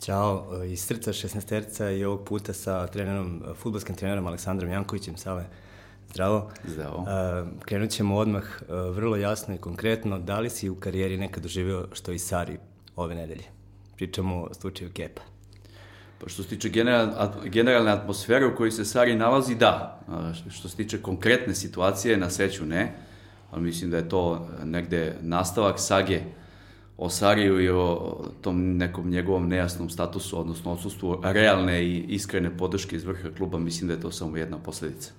Ćao, iz srca 16 i ovog puta sa trenerom, futbolskim trenerom Aleksandrom Jankovićem. Sale, zdravo. Zdravo. Uh, krenut ćemo odmah uh, vrlo jasno i konkretno. Da li si u karijeri nekad doživio što i Sari ove nedelje? Pričamo o slučaju Kepa. Pa što se tiče general, generalne atmosfere u kojoj se Sari nalazi, da. Što se tiče konkretne situacije, na sreću ne. Ali mislim da je to negde nastavak sage o Sariju i o tom nekom njegovom nejasnom statusu, odnosno odsustvu realne i iskrene podrške iz vrha kluba, mislim da je to samo jedna posledica.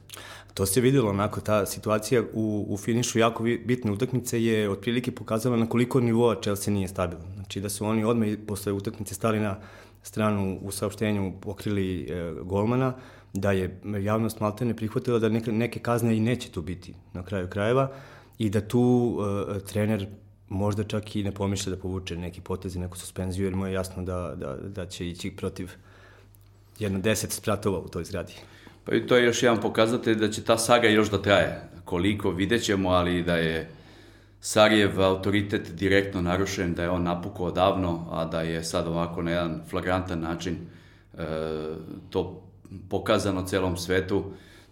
To se videlo, onako, ta situacija u, u finišu jako bitne utakmice je otprilike pokazala na koliko nivoa Chelsea nije stabilan. Znači da su oni odmah posle utakmice stali na stranu u saopštenju pokrili e, golmana, da je javnost maltene prihvatila da neke, neke kazne i neće tu biti na kraju krajeva i da tu e, trener možda čak i ne pomišlja da povuče neki potez i neku suspenziju, jer mu je jasno da, da, da će ići protiv jedno deset spratova u toj zgradi. Pa i to je još jedan pokazatelj da će ta saga još da traje. Koliko vidjet ćemo, ali da je Sarijev autoritet direktno narušen, da je on napukao odavno, a da je sad ovako na jedan flagrantan način e, to pokazano celom svetu,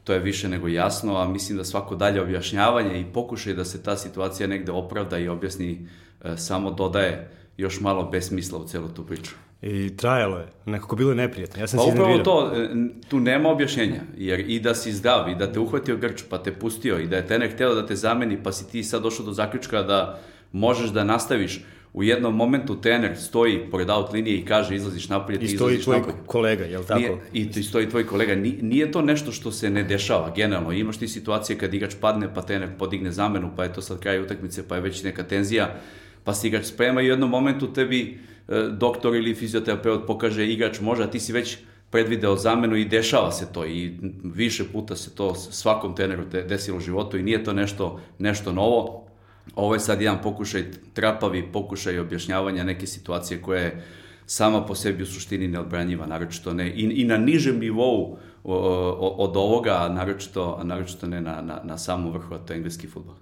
to je više nego jasno, a mislim da svako dalje objašnjavanje i pokušaj da se ta situacija negde opravda i objasni e, samo dodaje još malo besmisla u celu tu priču. I trajalo je, nekako bilo je neprijatno. Ja sam pa upravo to, e, tu nema objašnjenja, jer i da si zdrav, i da te uhvatio grč, pa te pustio, i da je trener hteo da te zameni, pa si ti sad došao do zaključka da možeš da nastaviš, u jednom momentu trener stoji pored out linije i kaže izlaziš napolje, ti izlaziš napolje. I stoji tvoj kolega, je li tako? Nije, I to stoji tvoj kolega. Nije to nešto što se ne dešava, generalno. Imaš ti situacije kad igrač padne, pa trener podigne zamenu, pa je to sad kraj utakmice, pa je već neka tenzija, pa se igrač sprema i u jednom momentu tebi e, doktor ili fizioterapeut pokaže igrač može, a ti si već predvideo zamenu i dešava se to i više puta se to svakom treneru desilo u životu i nije to nešto, nešto novo. Ovo je sad jedan pokušaj, trapavi pokušaj objašnjavanja neke situacije koja je sama po sebi u suštini neodbranjiva, naročito ne, i, i na nižem nivou od ovoga, naročito, naročito ne na, na, na samom vrhu, a to je engleski futbol.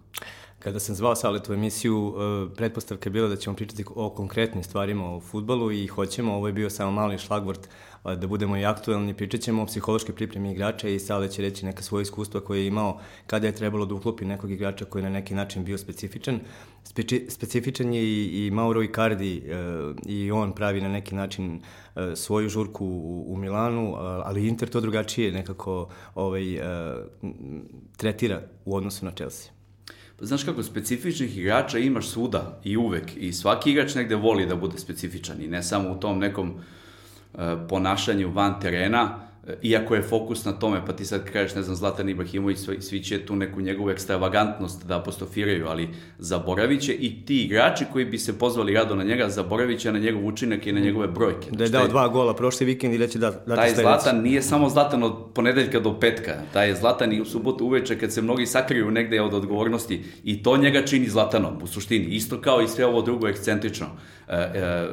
Kada sam zvao Saletu emisiju, e, pretpostavka je bila da ćemo pričati o konkretnim stvarima o futbalu i hoćemo, ovo je bio samo mali šlagvort da budemo i aktuelni, pričat ćemo o psihološkoj pripremi igrača i Sale će reći neka svoje iskustva koje je imao kada je trebalo da uklopi nekog igrača koji je na neki način bio specifičan. Speci, specifičan je i, i Mauro Icardi e, i on pravi na neki način e, svoju žurku u, u Milanu, ali Inter to drugačije nekako ovaj, e, tretira u odnosu na Chelsea. Pa znaš kako, specifičnih igrača imaš svuda i uvek. I svaki igrač negde voli da bude specifičan i ne samo u tom nekom uh, ponašanju van terena, iako je fokus na tome, pa ti sad kažeš, ne znam, Zlatan Ibrahimović, svi, će tu neku njegovu ekstravagantnost da apostrofiraju, ali zaboravit će i ti igrači koji bi se pozvali rado na njega, zaboravit će na njegov učinak i na njegove brojke. Da je dao dva gola prošli vikend i da će da, da Taj Zlatan nije samo Zlatan od ponedeljka do petka, taj je Zlatan i u subotu uveče kad se mnogi sakriju negde od odgovornosti i to njega čini Zlatanom u suštini, isto kao i sve ovo drugo ekscentrično. E, e,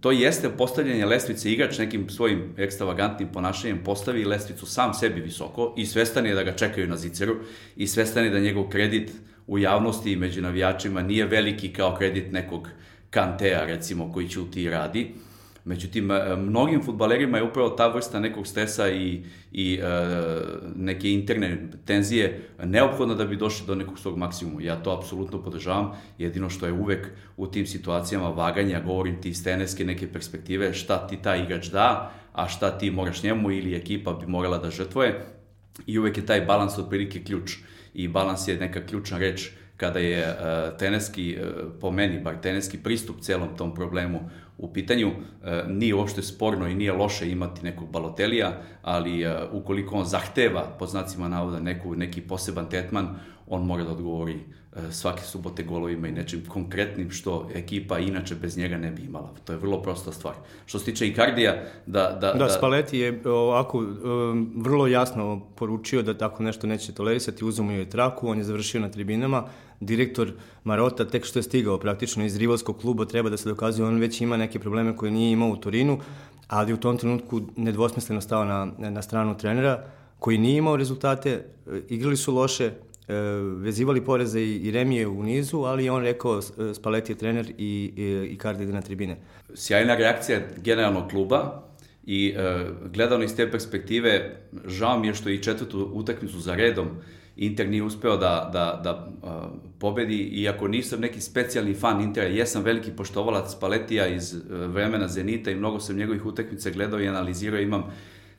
to jeste postavljanje lestvice igrač nekim svojim ekstravagantnim ponašanjem postavi lestvicu sam sebi visoko i svestan je da ga čekaju na ziceru i svestan je da njegov kredit u javnosti i među navijačima nije veliki kao kredit nekog Kantea, recimo, koji ćuti i radi. Međutim, e, mnogim futbalerima je upravo ta vrsta nekog stresa i, i e, neke interne tenzije neophodna da bi došli do nekog svog maksimuma. Ja to apsolutno podržavam, jedino što je uvek u tim situacijama vaganja, govorim ti iz teneske neke perspektive, šta ti taj igrač da, a šta ti moraš njemu ili ekipa bi morala da žrtvoje. I uvek je taj balans otprilike ključ. I balans je neka ključna reč kada je uh, teneski, uh, po meni, bar teneski pristup celom tom problemu u pitanju, uh, nije uopšte sporno i nije loše imati nekog balotelija, ali uh, ukoliko on zahteva, po znacima navoda, neku, neki poseban tetman, on mora da odgovori E, svake subote golovima i nečim konkretnim što ekipa inače bez njega ne bi imala. To je vrlo prosta stvar. Što se tiče Ikardija, da... Da, da, da Spalletti je ovako um, vrlo jasno poručio da tako nešto neće tolerisati, uzemo je traku, on je završio na tribinama, direktor Marota tek što je stigao praktično iz rivalskog kluba treba da se dokazuje, on već ima neke probleme koje nije imao u Torinu, ali u tom trenutku nedvosmisleno stao na, na stranu trenera koji nije imao rezultate, igrali su loše, vezivali poreze i, Remije u nizu, ali on rekao Spalletti je trener i, i, i Kardi ide na tribine. Sjajna reakcija generalnog kluba i e, gledano iz te perspektive, žao mi je što i četvrtu utakmicu za redom Inter nije uspeo da, da, da uh, pobedi, iako nisam neki specijalni fan Intera, jesam veliki poštovalac Paletija iz uh, vremena Zenita i mnogo sam njegovih utakmica gledao i analizirao, imam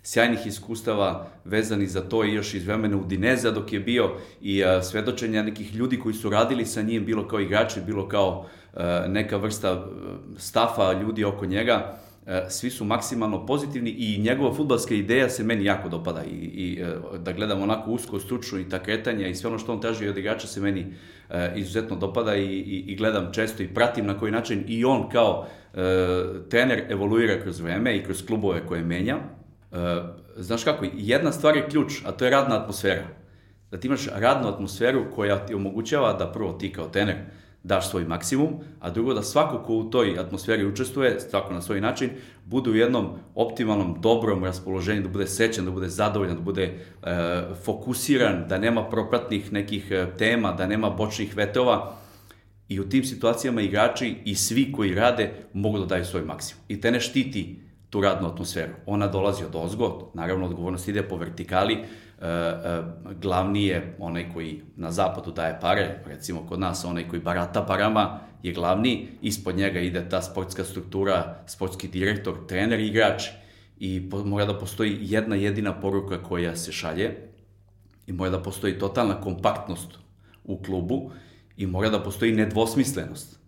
sjajnih iskustava vezani za to i još iz vremena Udineza dok je bio i uh, svedočenja nekih ljudi koji su radili sa njim, bilo kao igrači, bilo kao uh, neka vrsta uh, stafa ljudi oko njega svi su maksimalno pozitivni i njegova futbalska ideja se meni jako dopada i, i e, da gledam onako usko, stručno i ta kretanja i sve ono što on traži od igrača se meni e, izuzetno dopada i, i, i gledam često i pratim na koji način i on kao e, trener evoluira kroz vreme i kroz klubove koje menja. E, znaš kako, jedna stvar je ključ, a to je radna atmosfera. Da ti imaš radnu atmosferu koja ti omogućava da prvo ti kao trener daš svoj maksimum, a drugo da svako ko u toj atmosferi učestvuje, svako na svoj način, bude u jednom optimalnom, dobrom raspoloženju, da bude sećan, da bude zadovoljan, da bude e, fokusiran, da nema propratnih nekih e, tema, da nema bočnih vetova. I u tim situacijama igrači i svi koji rade mogu da daju svoj maksimum. I te ne štiti tu radnu atmosferu. Ona dolazi od ozgo, naravno odgovornost ide po vertikali, glavni je onaj koji na zapadu daje pare, recimo kod nas onaj koji barata parama je glavni, ispod njega ide ta sportska struktura, sportski direktor, trener igrač i mora da postoji jedna jedina poruka koja se šalje i mora da postoji totalna kompaktnost u klubu i mora da postoji nedvosmislenost.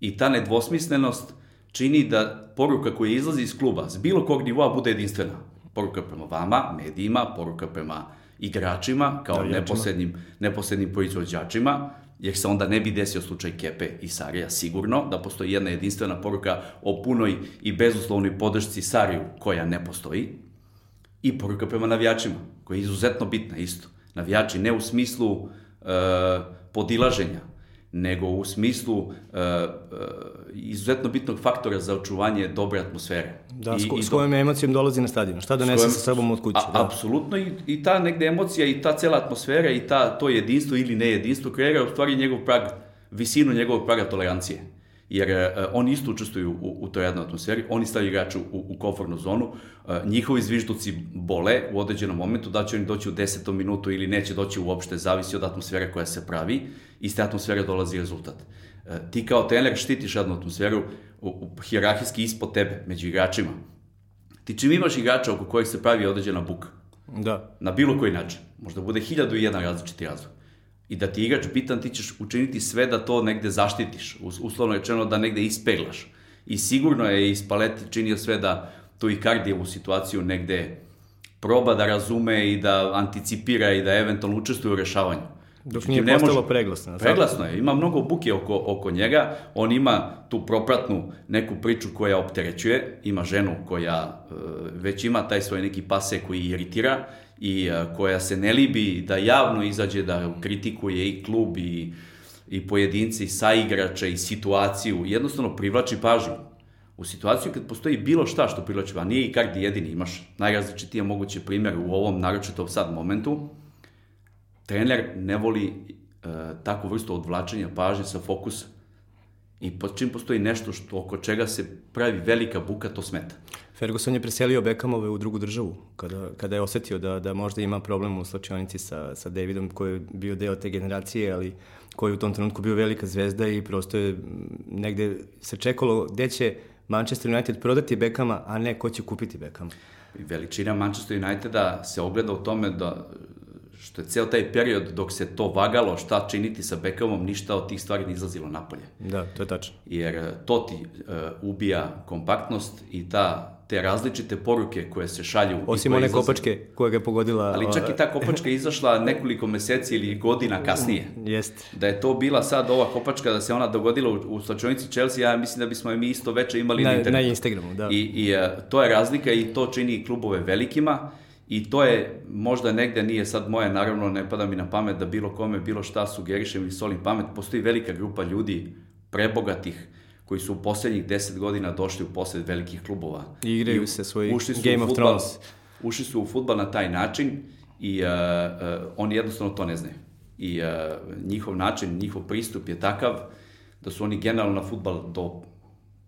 I ta nedvosmislenost čini da poruka koja izlazi iz kluba s bilo kog nivoa bude jedinstvena. Poruka prema vama, medijima, poruka prema igračima, kao neposrednim, neposrednim proizvođačima, jer se onda ne bi desio slučaj Kepe i Sarija sigurno, da postoji jedna jedinstvena poruka o punoj i bezuslovnoj podršci Sariju koja ne postoji, i poruka prema navijačima, koja je izuzetno bitna isto. Navijači ne u smislu e, podilaženja, nego u smislu uh, uh, izuzetno bitnog faktora za očuvanje dobre atmosfere. Da, I, s, ko, i s kojom emocijom dolazi na stadion? Šta donese sa sobom od kuće? A, da? Apsolutno i, i ta negde emocija i ta cela atmosfera i ta, to jedinstvo ili nejedinstvo kreira u stvari njegov prag, visinu njegovog praga tolerancije jer uh, oni isto učestvuju u, u toj jednoj atmosferi, oni stavljaju igrača u, u komfortnu zonu, uh, njihovi zvižduci bole u određenom momentu, da će oni doći u desetom minutu ili neće doći uopšte, zavisi od atmosfere koja se pravi, iz te atmosfere dolazi rezultat. Uh, ti kao trener štitiš jednu atmosferu u, u, hierarhijski ispod tebe, među igračima. Ti čim imaš igrača oko kojih se pravi određena buka, da. na bilo koji način, možda bude hiljadu i jedan različiti razvoj, i da ti igrač bitan, ti ćeš učiniti sve da to negde zaštitiš, uslovno rečeno da negde ispeglaš. I sigurno je i Spalletti činio sve da tu i Kardijevu situaciju negde proba da razume i da anticipira i da eventualno učestvuje u rešavanju. Dok nije ne postalo može... preglasno. Preglasno je, ima mnogo buke oko, oko njega, on ima tu propratnu neku priču koja opterećuje, ima ženu koja e, već ima taj svoj neki pase koji iritira i a, koja se ne libi da javno izađe da kritikuje i klub i, i pojedinci, saigrača i situaciju, jednostavno privlači pažnju. U situaciju kad postoji bilo šta što privlači, a nije i Kardi jedini, imaš najrazličitije moguće primjer u ovom naročito sad momentu, trener ne voli e, takvu vrstu odvlačenja pažnje sa fokusa. I pod čim postoji nešto što, oko čega se pravi velika buka, to smeta. Ferguson je preselio Beckhamove u drugu državu, kada, kada je osetio da, da možda ima problem u slačionici sa, sa Davidom, koji je bio deo te generacije, ali koji je u tom trenutku bio velika zvezda i prosto je negde se čekalo gde će Manchester United prodati Beckhama, a ne ko će kupiti Beckhama. Veličina Manchester Uniteda se ogleda u tome da što je ceo taj period dok se to vagalo šta činiti sa Beckhamom, ništa od tih stvari ne izlazilo napolje. Da, to je tačno. Jer to ti uh, ubija kompaktnost i ta te različite poruke koje se šalju. Osim one izlaze. kopačke koja ga je pogodila. Ali čak i ta kopačka je izašla nekoliko meseci ili godina kasnije. Jest. Da je to bila sad ova kopačka, da se ona dogodila u, u slačonici Chelsea, ja mislim da bismo je mi isto veče imali na, na internetu. Na Instagramu, da. I, i uh, to je razlika i to čini klubove velikima. I to je, možda negde nije sad moje, naravno ne pada mi na pamet da bilo kome, bilo šta sugerišem i solim pamet, postoji velika grupa ljudi prebogatih, koji su u poslednjih 10 godina došli u posled velikih klubova. I igraju I se svoj Game of futbal, Thrones. Ušli su u futbal na taj način i uh, uh, oni jednostavno to ne znaju. i uh, njihov način, njihov pristup je takav da su oni generalno na futbal do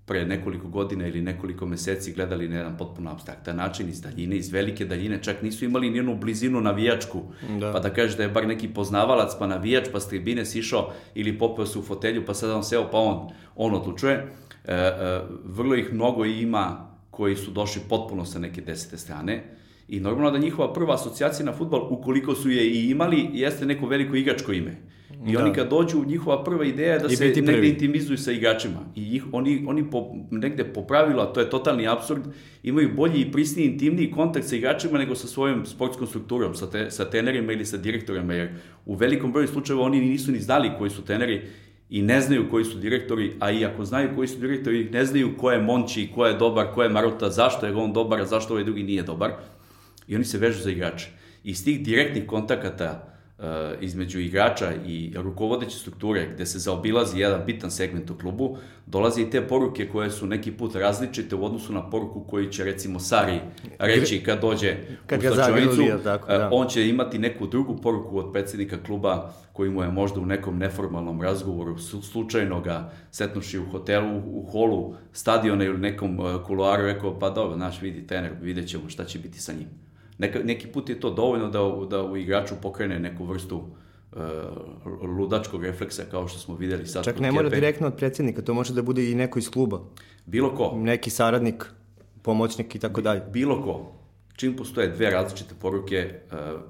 pre nekoliko godina ili nekoliko meseci gledali na jedan potpuno abstraktan način iz daljine, iz velike daljine, čak nisu imali ni jednu blizinu navijačku, da. pa da kažeš da je bar neki poznavalac, pa navijač, pa s tribine sišao ili popeo se u fotelju, pa sad on seo, pa on, on odlučuje. E, e, vrlo ih mnogo ima koji su došli potpuno sa neke desete strane i normalno da njihova prva asocijacija na futbol, ukoliko su je i imali, jeste neko veliko igračko ime. I da. oni kad dođu, njihova prva ideja je da I se negde intimizuju sa igračima. I ih, oni, oni po, negde po pravilu, a to je totalni absurd, imaju bolji i prisniji, intimniji kontakt sa igračima nego sa svojom sportskom strukturom, sa, te, sa tenerima ili sa direktorima, jer u velikom broju slučajeva oni nisu ni znali koji su teneri i ne znaju koji su direktori, a i ako znaju koji su direktori, ne znaju ko je Monči, ko je dobar, ko je Maruta, zašto je on dobar, a zašto ovaj drugi nije dobar. I oni se vežu za igrače. Iz tih direktnih kontakata uh, između igrača i rukovodeće strukture, gde se zaobilazi jedan bitan segment u klubu, dolaze i te poruke koje su neki put različite u odnosu na poruku koju će recimo Sari reći kad dođe kad u slačionicu. Tako, da. On će imati neku drugu poruku od predsednika kluba koji mu je možda u nekom neformalnom razgovoru slučajno ga setnuši u hotelu, u holu stadiona ili nekom kuloaru rekao pa dobro, naš vidi trener, vidjet ćemo šta će biti sa njim. Neka, neki put je to dovoljno da, da u igraču pokrene neku vrstu uh, ludačkog refleksa kao što smo videli sad. Čak ne mora direktno od predsjednika, to može da bude i neko iz kluba. Bilo ko. Neki saradnik, pomoćnik i tako dalje. Bilo ko. Čim postoje dve različite poruke, uh,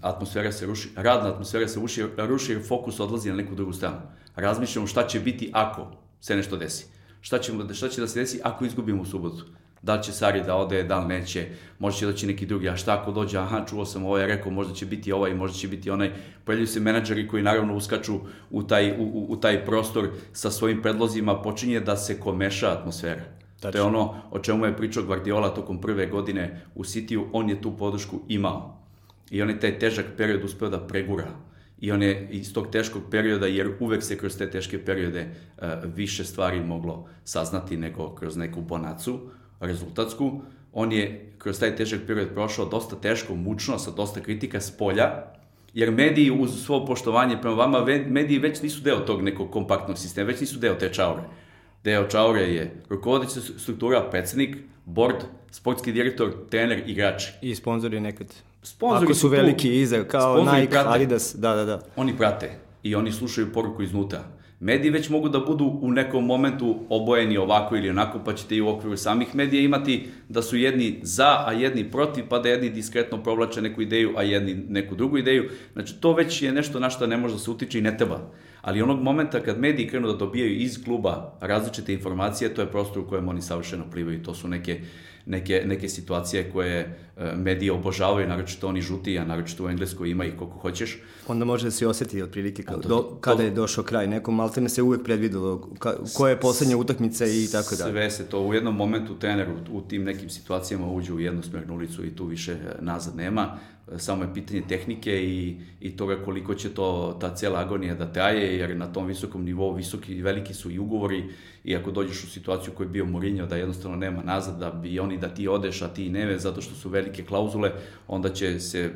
atmosfera se ruši, radna atmosfera se ruši, ruši jer fokus odlazi na neku drugu stranu. Razmišljamo šta će biti ako se nešto desi. Šta, ćemo, šta će da se desi ako izgubimo u subotu da li će Sari da ode, da li neće, možda će doći neki drugi, a šta ako dođe, aha, čuo sam ovaj, rekao, možda će biti ovaj, možda će biti onaj. Pojavljuju se menadžeri koji naravno uskaču u taj, u, u, u taj prostor sa svojim predlozima, počinje da se komeša atmosfera. Tačno. To je ono o čemu je pričao Guardiola tokom prve godine u Cityu, on je tu podršku imao. I on je taj težak period uspeo da pregura. I on je iz tog teškog perioda, jer uvek se kroz te teške periode uh, više stvari moglo saznati nego kroz neku bonacu, rezultatsku. On je kroz taj težak period prošao dosta teško, mučno, sa dosta kritika s polja, jer mediji uz svo poštovanje prema vama, mediji već nisu deo tog nekog kompaktnog sistema, već nisu deo te čaure. Deo čaure je rukovodeća struktura, predsednik, board, sportski direktor, trener, igrač. I sponzori nekad. Sponzori Ako su, su veliki iza, kao Nike, prate. Adidas, da, da, da. Oni prate i oni slušaju poruku iznutra mediji već mogu da budu u nekom momentu obojeni ovako ili onako, pa ćete i u okviru samih medija imati da su jedni za, a jedni protiv, pa da jedni diskretno provlače neku ideju, a jedni neku drugu ideju. Znači, to već je nešto na što ne može da se utiče i ne treba. Ali onog momenta kad mediji krenu da dobijaju iz kluba različite informacije, to je prostor u kojem oni savršeno plivaju. To su neke neke, neke situacije koje e, medije obožavaju, naročito oni žuti, a naročito u Engleskoj ima ih koliko hoćeš. Onda može da se osjeti otprilike kao, to, do, kada to, je došao kraj. Neko maltene se uvek predvidelo ka, koja je poslednja utakmica i tako dalje. Sve se to u jednom momentu trener u, u tim nekim situacijama uđe u jednosmernu ulicu i tu više e, nazad nema samo je pitanje tehnike i, i toga koliko će to, ta cela agonija da traje, jer na tom visokom nivou visoki veliki su i ugovori i ako dođeš u situaciju koju je bio Mourinho da jednostavno nema nazad, da bi oni da ti odeš, a ti neve, zato što su velike klauzule, onda će se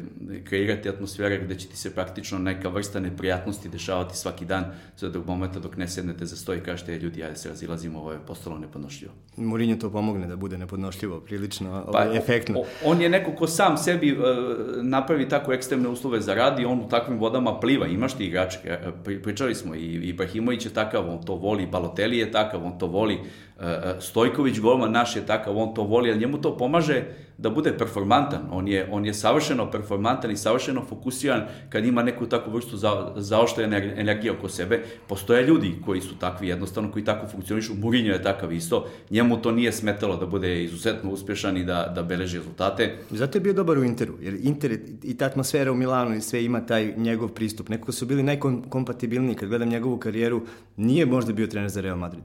kreirati atmosfera gde će ti se praktično neka vrsta neprijatnosti dešavati svaki dan, sve do momenta dok ne sednete za sto i kažete, ljudi, ajde se razilazimo, ovo je postalo nepodnošljivo. Mourinho to pomogne da bude nepodnošljivo, prilično pa, ovaj, efektno. On je neko ko sam sebi uh, napravi tako ekstremne uslove za rad i on u takvim vodama pliva. Imaš ti igrače, e, pričali smo, i Ibrahimović je takav, on to voli, Balotelli je takav, on to voli, Stojković golman naš je takav, on to voli, ali njemu to pomaže da bude performantan. On je, on je savršeno performantan i savršeno fokusiran kad ima neku takvu vrstu za, zaoštre energije oko sebe. Postoje ljudi koji su takvi jednostavno, koji tako funkcionišu. Murinjo je takav isto. Njemu to nije smetalo da bude izuzetno uspešan i da, da beleži rezultate. Zato je bio dobar u Interu, jer Inter i ta atmosfera u Milanu i sve ima taj njegov pristup. Nekako su bili najkompatibilniji. Kad gledam njegovu karijeru, nije možda bio trener za Real Madrid.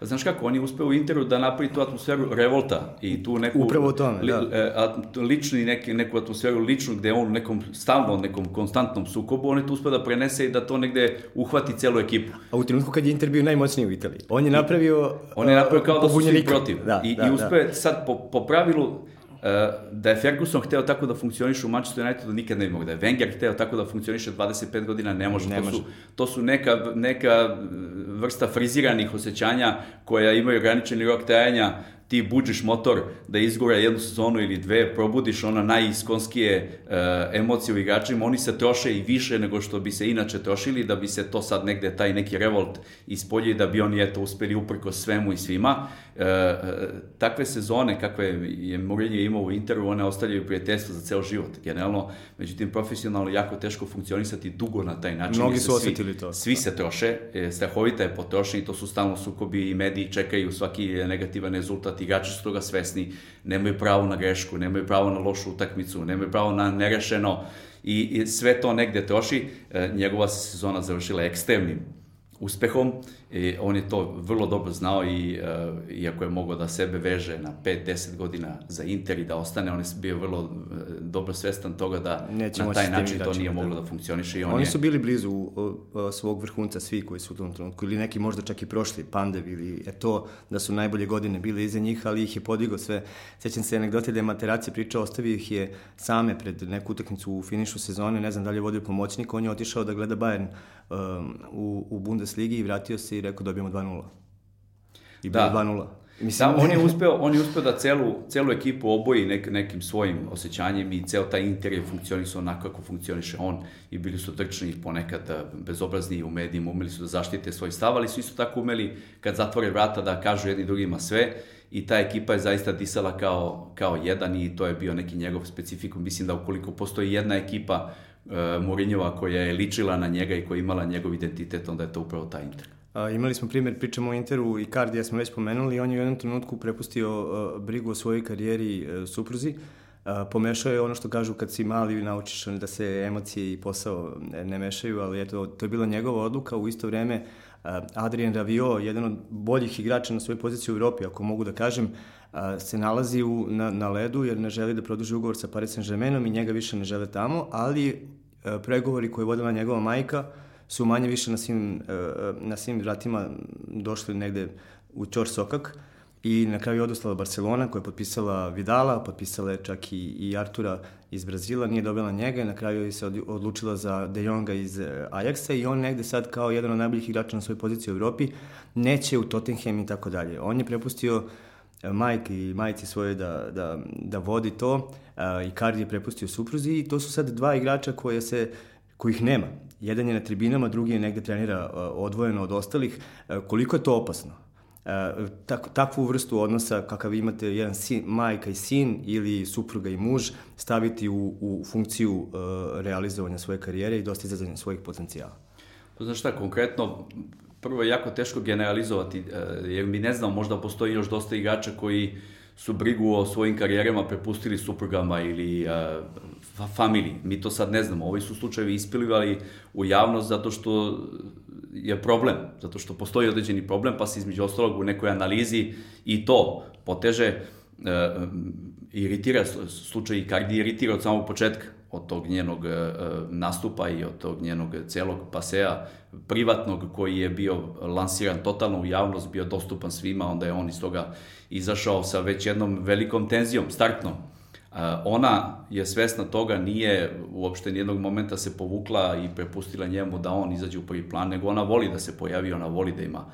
Znaš kako, on je uspeo u Interu da napravi tu atmosferu revolta i tu neku... Upravo tome, li, da. E, lični, neki, neku atmosferu ličnu gde on u nekom stalnom, nekom konstantnom sukobu, on je tu uspeo da prenese i da to negde uhvati celu ekipu. A u trenutku kad je Inter bio najmoćniji u Italiji, on je napravio... On je napravio kao da su svi protiv. Da, I, da, i uspe da. sad po, po pravilu, da je Ferguson hteo tako da funkcioniše u Manchester Unitedu nikad ne bi mogo. Da je Wenger hteo tako da funkcioniše 25 godina ne može. Ne to, može. Su, to su neka, neka vrsta friziranih osjećanja koja imaju ograničeni rok trajanja ti buđiš motor da izgura jednu sezonu ili dve, probudiš ona najiskonskije uh, emocije u igračima, oni se troše i više nego što bi se inače trošili, da bi se to sad negde, taj neki revolt ispolji, da bi oni eto uspeli uprko svemu i svima. Uh, takve sezone kakve je Mourinho imao u Interu, one ostavljaju prijateljstvo za ceo život, generalno, međutim profesionalno jako teško funkcionisati dugo na taj način. Mnogi su osetili to. Svi se troše, strahovita je potrošnja i to su stalno sukobi i mediji čekaju svaki negativan rezultat rezultat, igrači su toga svesni, nemaju pravo na grešku, nemaju pravo na lošu utakmicu, nemaju pravo na nerešeno i, i sve to negde troši. E, njegova se sezona završila ekstremnim uspehom. I on je to vrlo dobro znao i uh, iako je mogao da sebe veže na 5-10 godina za Inter i da ostane, on je bio vrlo uh, dobro svestan toga da Neće na taj način to nije da. moglo da funkcioniše. I on Oni je... su bili blizu uh, svog vrhunca svi koji su u tom trenutku ili neki možda čak i prošli, Pandev ili to da su najbolje godine bile iza njih, ali ih je podigo sve. Sećam se anegdote da je Materacija pričao, ostavio ih je same pred neku utakmicu u finišu sezone, ne znam da li je vodio pomoćnik, on je otišao da gleda Bayern um, u, u Bundesligi i vratio se i rekao dobijemo 2-0. I bilo da. 2-0. Mislim, da, on je uspeo, on je uspeo da celu, celu ekipu oboji nek, nekim svojim osjećanjem i ceo taj Inter je funkcionisao onako kako funkcioniše on i bili su trčni ponekad bezobrazni u medijima, umeli su da zaštite svoj stav, ali su isto tako umeli kad zatvore vrata da kažu jedni drugima sve i ta ekipa je zaista disala kao, kao jedan i to je bio neki njegov specifikum. Mislim da ukoliko postoji jedna ekipa uh, Mourinhova koja je ličila na njega i koja je imala njegov identitet, onda je to upravo taj Inter. Imali smo primjer, pričamo o Interu i Cardija smo već pomenuli, on je u jednom trenutku prepustio uh, brigu o svojoj karijeri uh, supruzi, Uh, pomešao je ono što kažu kad si mali i naučiš da se emocije i posao ne, mešaju, ali eto, to je bila njegova odluka. U isto vreme Adrian Ravio, jedan od boljih igrača na svojoj poziciji u Evropi, ako mogu da kažem, se nalazi u, na, na ledu jer ne želi da produži ugovor sa Paris Saint-Germainom i njega više ne žele tamo, ali pregovori koje je vodila njegova majka su manje više na svim, na svim vratima došli negde u Ćor Sokak i na kraju je odustala Barcelona koja je potpisala Vidala, potpisala je čak i, i Artura iz Brazila, nije dobila njega i na kraju je se odlučila za De Jonga iz Ajaxa i on negde sad kao jedan od najboljih igrača na svojoj poziciji u Evropi neće u Tottenham i tako dalje. On je prepustio majke i majici svoje da, da, da vodi to. I Cardi je prepustio supruzi i to su sad dva igrača koje se, kojih nema. Jedan je na tribinama, drugi je negde trenira odvojeno od ostalih. Koliko je to opasno? tak, takvu vrstu odnosa kakav imate jedan sin, majka i sin ili supruga i muž staviti u, u funkciju realizovanja svoje karijere i dostizanja svojih potencijala. Pa znaš šta, konkretno, prvo je jako teško generalizovati, jer mi ne znam, možda postoji još dosta igrača koji su brigu o svojim karijerama prepustili suprugama ili familiji. Mi to sad ne znamo. Ovi su slučajevi ispilivali u javnost zato što je problem, zato što postoji određeni problem, pa se između ostalog u nekoj analizi i to poteže, e, iritira slučaj Icardi, iritira od samog početka, od tog njenog e, nastupa i od tog njenog celog paseja privatnog koji je bio lansiran totalno u javnost, bio dostupan svima, onda je on iz toga izašao sa već jednom velikom tenzijom, startnom, ona je svesna toga, nije uopšte nijednog momenta se povukla i prepustila njemu da on izađe u prvi plan, nego ona voli da se pojavi, ona voli da ima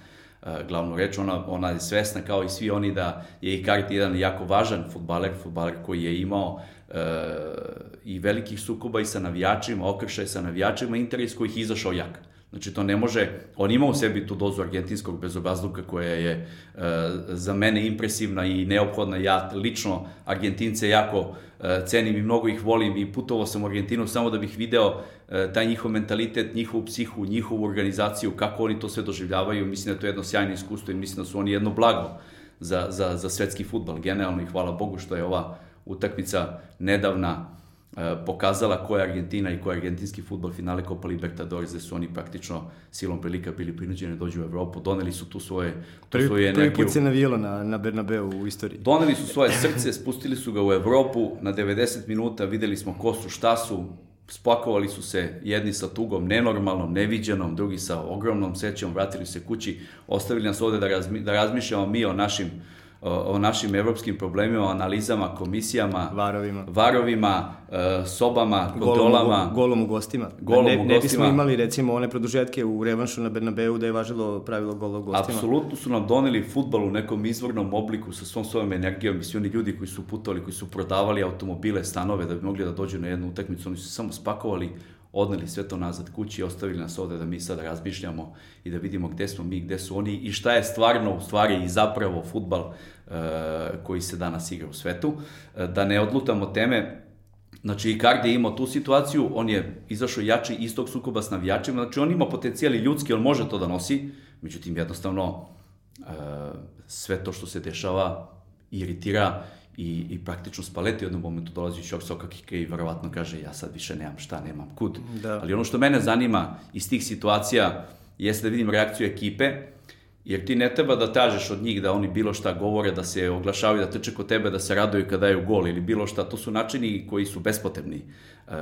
glavnu reč, ona, ona je svesna kao i svi oni da je Icardi jedan jako važan futbaler, futbaler koji je imao e, i velikih sukoba i sa navijačima, okršaj sa navijačima, interes kojih izašao jak. Znači, to ne može, on ima u sebi tu dozu argentinskog bezobrazluka koja je e, za mene impresivna i neophodna. Ja lično Argentince jako e, cenim i mnogo ih volim i putovao sam u Argentinu samo da bih video e, taj njihov mentalitet, njihovu psihu, njihovu organizaciju, kako oni to sve doživljavaju. Mislim da to je jedno sjajno iskustvo i mislim da su oni jedno blago za, za, za svetski futbal generalno i hvala Bogu što je ova utakmica nedavna pokazala ko je Argentina i ko je argentinski futbol finale Copa Libertadores, gde su oni praktično silom prilika bili prinuđeni da dođu u Evropu, doneli su tu svoje, tu prvi, svoju energiju. Prvi put se navijelo na, na Bernabeu u istoriji. Doneli su svoje srce, spustili su ga u Evropu, na 90 minuta videli smo ko su, šta su, spakovali su se jedni sa tugom nenormalnom, neviđenom, drugi sa ogromnom sećom, vratili se kući, ostavili nas ovde da, razmi, da razmišljamo mi o našim o, o našim evropskim problemima, o analizama, komisijama, Varovima. varovima e, sobama, kontrolama. Golom, golom u gostima. Golom ne, u ne bismo gostima. imali recimo one produžetke u revanšu na Bernabeu da je važilo pravilo gola u gostima. Apsolutno su nam doneli futbal u nekom izvornom obliku sa svom svojom energijom i svi oni ljudi koji su putovali, koji su prodavali automobile, stanove da bi mogli da dođu na jednu utakmicu, oni su samo spakovali, odneli sve to nazad kući i ostavili nas ovde da mi sada razmišljamo i da vidimo gde smo mi, gde su oni i šta je stvarno u stvari i zapravo futbal e, koji se danas igra u svetu. E, da ne odlutamo teme, Znači, Icardi je imao tu situaciju, on je izašao jači iz tog sukoba s navijačima, znači on ima potencijal i ljudski, on može to da nosi, međutim, jednostavno, e, sve to što se dešava iritira i, i praktično Spalletti u jednom momentu dolazi u šok soka kike i verovatno kaže ja sad više nemam šta, nemam kud. Da. Ali ono što mene zanima iz tih situacija jeste da vidim reakciju ekipe, jer ti ne treba da tražeš od njih da oni bilo šta govore, da se oglašavaju, da trče kod tebe, da se raduju kada daju gol ili bilo šta. To su načini koji su bespotrebni. E,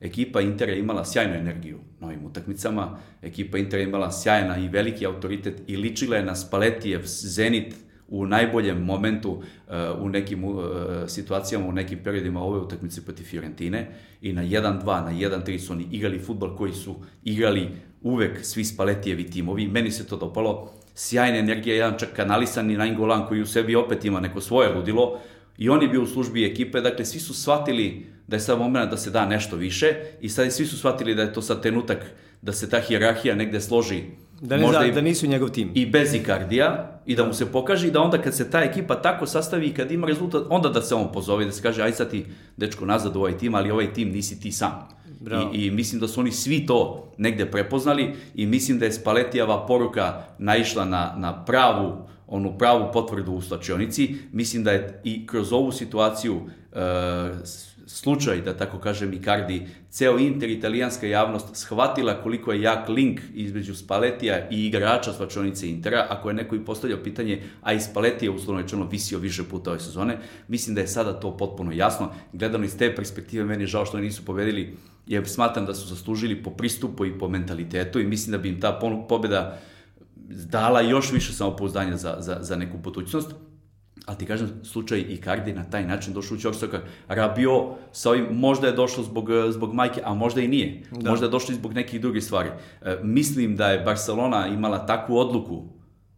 ekipa Intera je imala sjajnu energiju na ovim utakmicama. Ekipa Intera je imala sjajna i veliki autoritet i ličila je na Spaletijev Zenit u najboljem momentu e, u nekim uh, situacijama, u nekim periodima ove utakmice protiv Fiorentine i na 1-2, na 1-3 su oni igrali futbol koji su igrali uvek svi Spaletijevi timovi. Meni se to dopalo. Sjajna energija, jedan čak kanalisan i Nainggolan koji u sebi opet ima neko svoje ludilo i on je bio u službi ekipe, dakle svi su shvatili da je sad moment da se da nešto više i sad svi su shvatili da je to sad trenutak da se ta hijerarhija negde složi Da, ne zna, i, da nisu njegov tim. I bez Ikardija i da mu se pokaže i da onda kad se ta ekipa tako sastavi i kad ima rezultat, onda da se on pozove, da se kaže aj sad ti dečko nazad u ovaj tim, ali ovaj tim nisi ti sam. I, I mislim da su oni svi to negde prepoznali i mislim da je Spaletijava poruka naišla na, na pravu onu pravu potvrdu u slačionici. Mislim da je i kroz ovu situaciju e, slučaj, da tako kažem, Icardi, ceo inter italijanska javnost shvatila koliko je jak link između Spaletija i igrača slačionice Intera, ako je neko i postavljao pitanje, a i Spaletija uslovno rečeno visio više puta ove sezone, mislim da je sada to potpuno jasno. Gledano iz te perspektive, meni je žao što oni nisu pobedili, jer smatram da su zaslužili po pristupu i po mentalitetu i mislim da bi im ta pobeda dala još više samopouzdanja za, za, za neku budućnost. Ali ti kažem, slučaj Icardi na taj način došao u Ćorsoka. Rabio sa ovim, možda je došlo zbog, zbog majke, a možda i nije. Da. Možda je došlo i zbog nekih drugih stvari. E, mislim da je Barcelona imala takvu odluku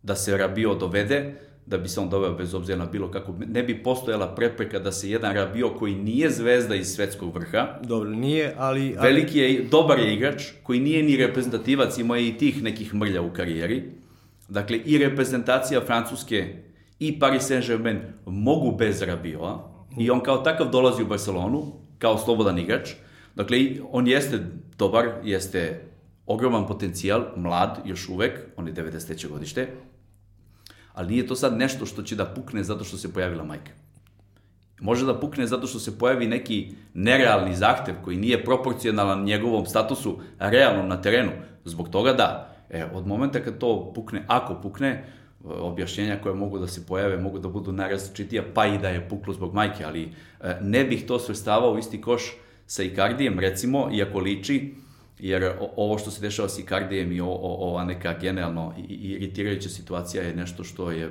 da se Rabio dovede, da bi se on doveo bez obzira na bilo kako, ne bi postojala prepreka da se jedan Rabio koji nije zvezda iz svetskog vrha, Dobro, nije, ali... ali... Veliki je, dobar je igrač, koji nije ni reprezentativac, ima i tih nekih mrlja u karijeri. Dakle, i reprezentacija Francuske i Paris Saint-Germain mogu bez Rabioa i on kao takav dolazi u Barcelonu kao slobodan igrač. Dakle, on jeste dobar, jeste ogroman potencijal, mlad još uvek, on je 93. godište, ali nije to sad nešto što će da pukne zato što se pojavila majka. Može da pukne zato što se pojavi neki nerealni zahtev koji nije proporcionalan njegovom statusu realnom na terenu. Zbog toga da. E, od momenta kad to pukne, ako pukne, objašnjenja koje mogu da se pojave, mogu da budu najrazličitija, pa i da je puklo zbog majke, ali e, ne bih to svrstavao u isti koš sa Ikardijem, recimo, iako liči, jer ovo što se dešava sa Ikardijem i ova neka generalno iritirajuća situacija je nešto što je, e,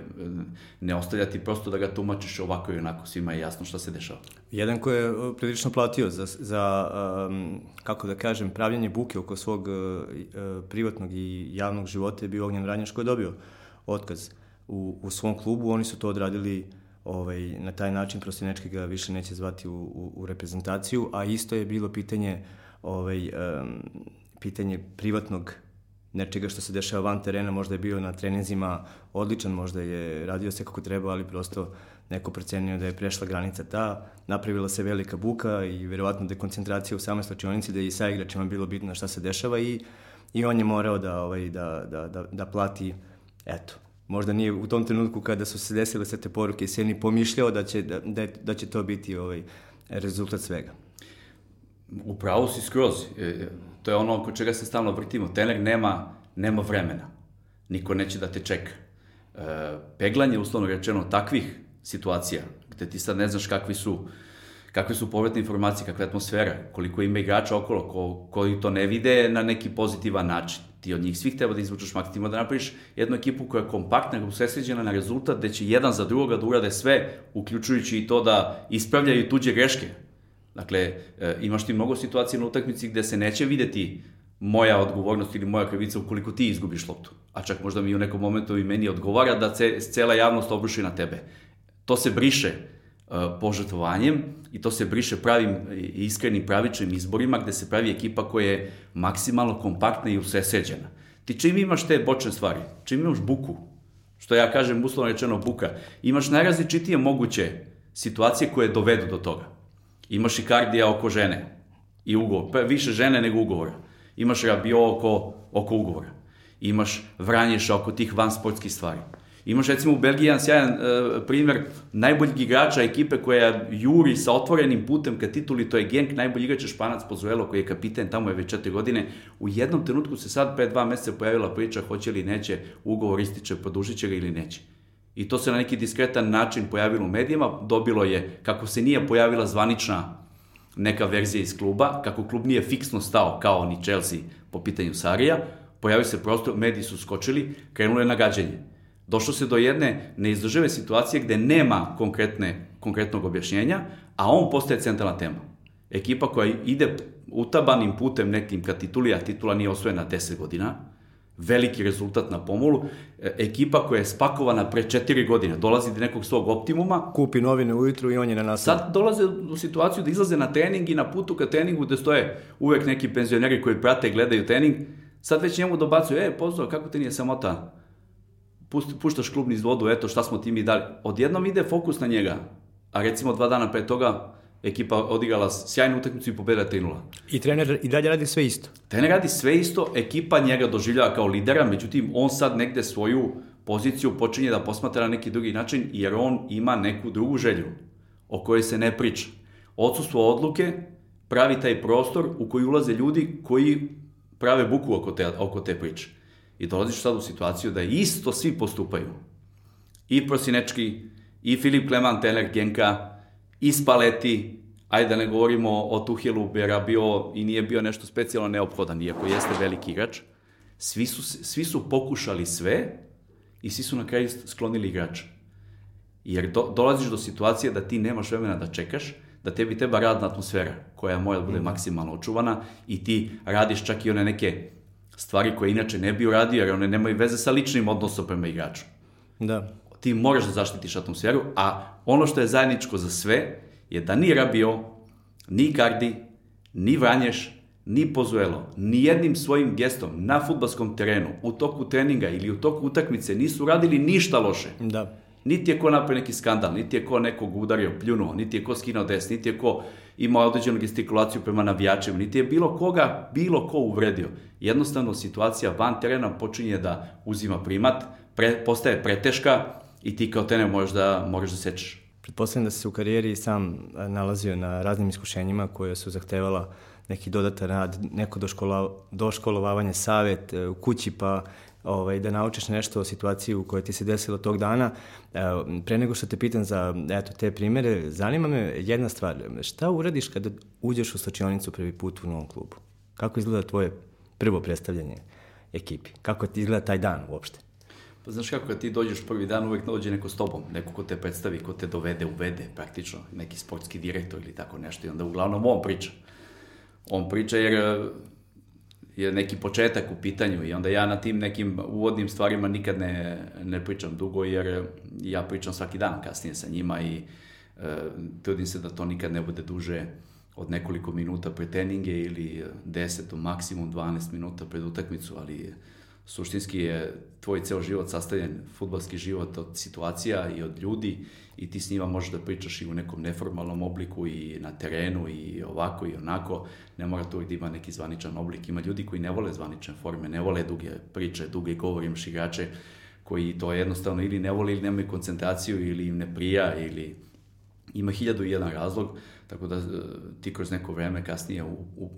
ne ostavljati prosto da ga tumačiš ovako i onako, svima je jasno šta se dešava. Jedan ko je e, prilično platio za, za um, kako da kažem, pravljanje buke oko svog uh, privatnog i javnog života je bio Ognjan Ranjaš koji je dobio otkaz u, u svom klubu, oni su to odradili ovaj, na taj način, Prostinečki ga više neće zvati u, u, u reprezentaciju, a isto je bilo pitanje ovaj, um, pitanje privatnog nečega što se dešava van terena, možda je bio na treninzima odličan, možda je radio se kako treba, ali prosto neko procenio da je prešla granica ta, napravila se velika buka i verovatno dekoncentracija u samoj slačionici, da je i sa igračima bilo bitno šta se dešava i, i on je morao da, ovaj, da, da, da, da plati eto, možda nije u tom trenutku kada su se desile sve te poruke se ni pomišljao da će, da, da, da će to biti ovaj, rezultat svega. Upravo si skroz. E, to je ono oko čega se stalno vrtimo. Tener nema, nema vremena. Niko neće da te čeka. E, peglanje, uslovno rečeno, takvih situacija, gde ti sad ne znaš kakvi su kakve su povratne informacije, kakva je atmosfera, koliko ima igrača okolo, ko, koji to ne vide na neki pozitivan način ti od njih svih treba da izvučeš maksimum, da napraviš jednu ekipu koja je kompaktna, usresređena na rezultat, gde će jedan za drugoga da urade sve, uključujući i to da ispravljaju tuđe greške. Dakle, e, imaš ti mnogo situacija na utakmici gde se neće videti moja odgovornost ili moja krivica ukoliko ti izgubiš loptu. A čak možda mi u nekom momentu i meni odgovara da se cela javnost obruši na tebe. To se briše uh, požrtvovanjem i to se briše pravim iskrenim pravičnim izborima gde se pravi ekipa koja je maksimalno kompaktna i usreseđena. Ti čim imaš te bočne stvari, čim imaš buku, što ja kažem uslovno rečeno buka, imaš najrazličitije moguće situacije koje dovedu do toga. Imaš i kardija oko žene i ugovor, pa više žene nego ugovora imaš rabio oko, oko ugovora, imaš vranješa oko tih vansportskih stvari. Imaš recimo u Belgiji jedan sjajan e, primer najboljeg igrača ekipe koja juri sa otvorenim putem ka tituli, to je Genk, najbolji igrač je Španac Pozuelo koji je kapiten, tamo je već četiri godine. U jednom trenutku se sad pre dva meseca pojavila priča hoće li neće, ugovor ističe, produžit će ga ili neće. I to se na neki diskretan način pojavilo u medijima, dobilo je, kako se nije pojavila zvanična neka verzija iz kluba, kako klub nije fiksno stao kao ni Chelsea po pitanju Sarija, pojavio se prostor, mediji su skočili, krenulo je nagađanje. Došlo se do jedne neizdržive situacije gde nema konkretne, konkretnog objašnjenja, a on postaje centralna tema. Ekipa koja ide utabanim putem nekim ka tituli, a titula nije osvojena 10 godina, veliki rezultat na pomolu. E, ekipa koja je spakovana pre četiri godine, dolazi do nekog svog optimuma. Kupi novine ujutru i on je na nastavu. Sad dolaze u situaciju da izlaze na trening i na putu ka treningu gde stoje uvek neki penzioneri koji prate i gledaju trening. Sad već njemu dobacuju, e, pozdrav, kako te nije samota? Puštaš klub niz vodu, eto šta smo ti mi dali. Odjednom ide fokus na njega, a recimo dva dana pre toga ekipa odigrala sjajnu utakmicu i pobedila 3-0. I trener i dalje radi sve isto. Trener radi sve isto, ekipa njega doživljava kao lidera, međutim on sad negde svoju poziciju počinje da posmatra na neki drugi način, jer on ima neku drugu želju o kojoj se ne priča. Odsustvo odluke pravi taj prostor u koji ulaze ljudi koji prave buku oko te, oko te priče. I dolaziš sad u situaciju da isto svi postupaju. I Prosinečki, i Filip Kleman, Teler, Genka, i Spaleti, ajde da ne govorimo o Tuhelu, jer je bio i nije bio nešto specijalno neophodan, iako jeste veliki igrač. Svi su, svi su pokušali sve i svi su na kraju sklonili igrača. Jer do, dolaziš do situacije da ti nemaš vremena da čekaš, da tebi treba radna atmosfera koja mora da bude mm. maksimalno očuvana i ti radiš čak i one neke stvari koje inače ne bi uradio, jer one nemaju veze sa ličnim odnosom prema igraču. Da ti moraš da zaštitiš atmosferu, a ono što je zajedničko za sve je da ni Rabio, ni Kardi, ni Vranješ, ni Pozuelo, ni jednim svojim gestom na futbalskom terenu, u toku treninga ili u toku utakmice nisu radili ništa loše. Da. Niti je ko napravio neki skandal, niti je ko nekog udario, pljunuo, niti je ko skinao des, niti je ko imao određenu gestikulaciju prema navijačima, niti je bilo koga, bilo ko uvredio. Jednostavno, situacija van terena počinje da uzima primat, pre, postaje preteška, i ti kao trener možeš da, možeš da sečeš. Pretpostavljam da se u karijeri sam nalazio na raznim iskušenjima koje su zahtevala neki dodatan rad, neko doškola, doškolovavanje, savet e, u kući, pa ovaj, da naučiš nešto o situaciji u kojoj ti se desilo tog dana. Pre nego što te pitam za eto, te primere, zanima me jedna stvar. Šta uradiš kada uđeš u slačionicu prvi put u novom klubu? Kako izgleda tvoje prvo predstavljanje ekipi? Kako ti izgleda taj dan uopšte? Pa znaš kako, kad ti dođeš prvi dan, uvek dođe neko s tobom, neko ko te predstavi, ko te dovede, uvede praktično, neki sportski direktor ili tako nešto i onda uglavnom on priča. On priča jer je neki početak u pitanju i onda ja na tim nekim uvodnim stvarima nikad ne, ne pričam dugo jer ja pričam svaki dan kasnije sa njima i e, trudim se da to nikad ne bude duže od nekoliko minuta pre treninge ili 10 do maksimum 12 minuta pred utakmicu, ali suštinski je tvoj ceo život sastavljen, futbalski život od situacija i od ljudi i ti s njima možeš da pričaš i u nekom neformalnom obliku i na terenu i ovako i onako. Ne mora to da ima neki zvaničan oblik. Ima ljudi koji ne vole zvanične forme, ne vole duge priče, duge govori, imaš igrače koji to jednostavno ili ne vole ili nemaju koncentraciju ili im ne prija ili ima hiljadu i jedan razlog. Tako da e, ti kroz neko vreme kasnije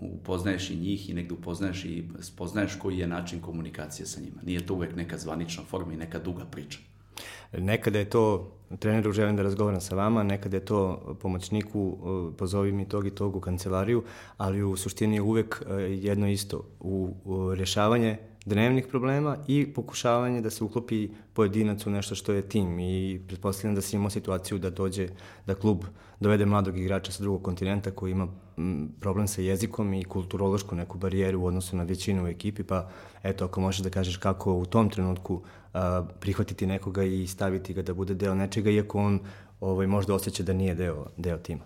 upoznaješ i njih i negde upoznaješ i spoznaješ koji je način komunikacije sa njima. Nije to uvek neka zvanična forma i neka duga priča. Nekada je to, treneru želim da razgovaram sa vama, nekada je to pomoćniku, e, pozovi mi tog i tog u kancelariju, ali u suštini je uvek e, jedno isto, u, rešavanje dnevnih problema i pokušavanje da se uklopi pojedinac u nešto što je tim. I pretpostavljam da si imao situaciju da dođe, da klub dovede mladog igrača sa drugog kontinenta koji ima problem sa jezikom i kulturološku neku barijeru u odnosu na većinu u ekipi, pa eto ako možeš da kažeš kako u tom trenutku prihvatiti nekoga i staviti ga da bude deo nečega, iako on ovaj, možda osjeća da nije deo, deo tima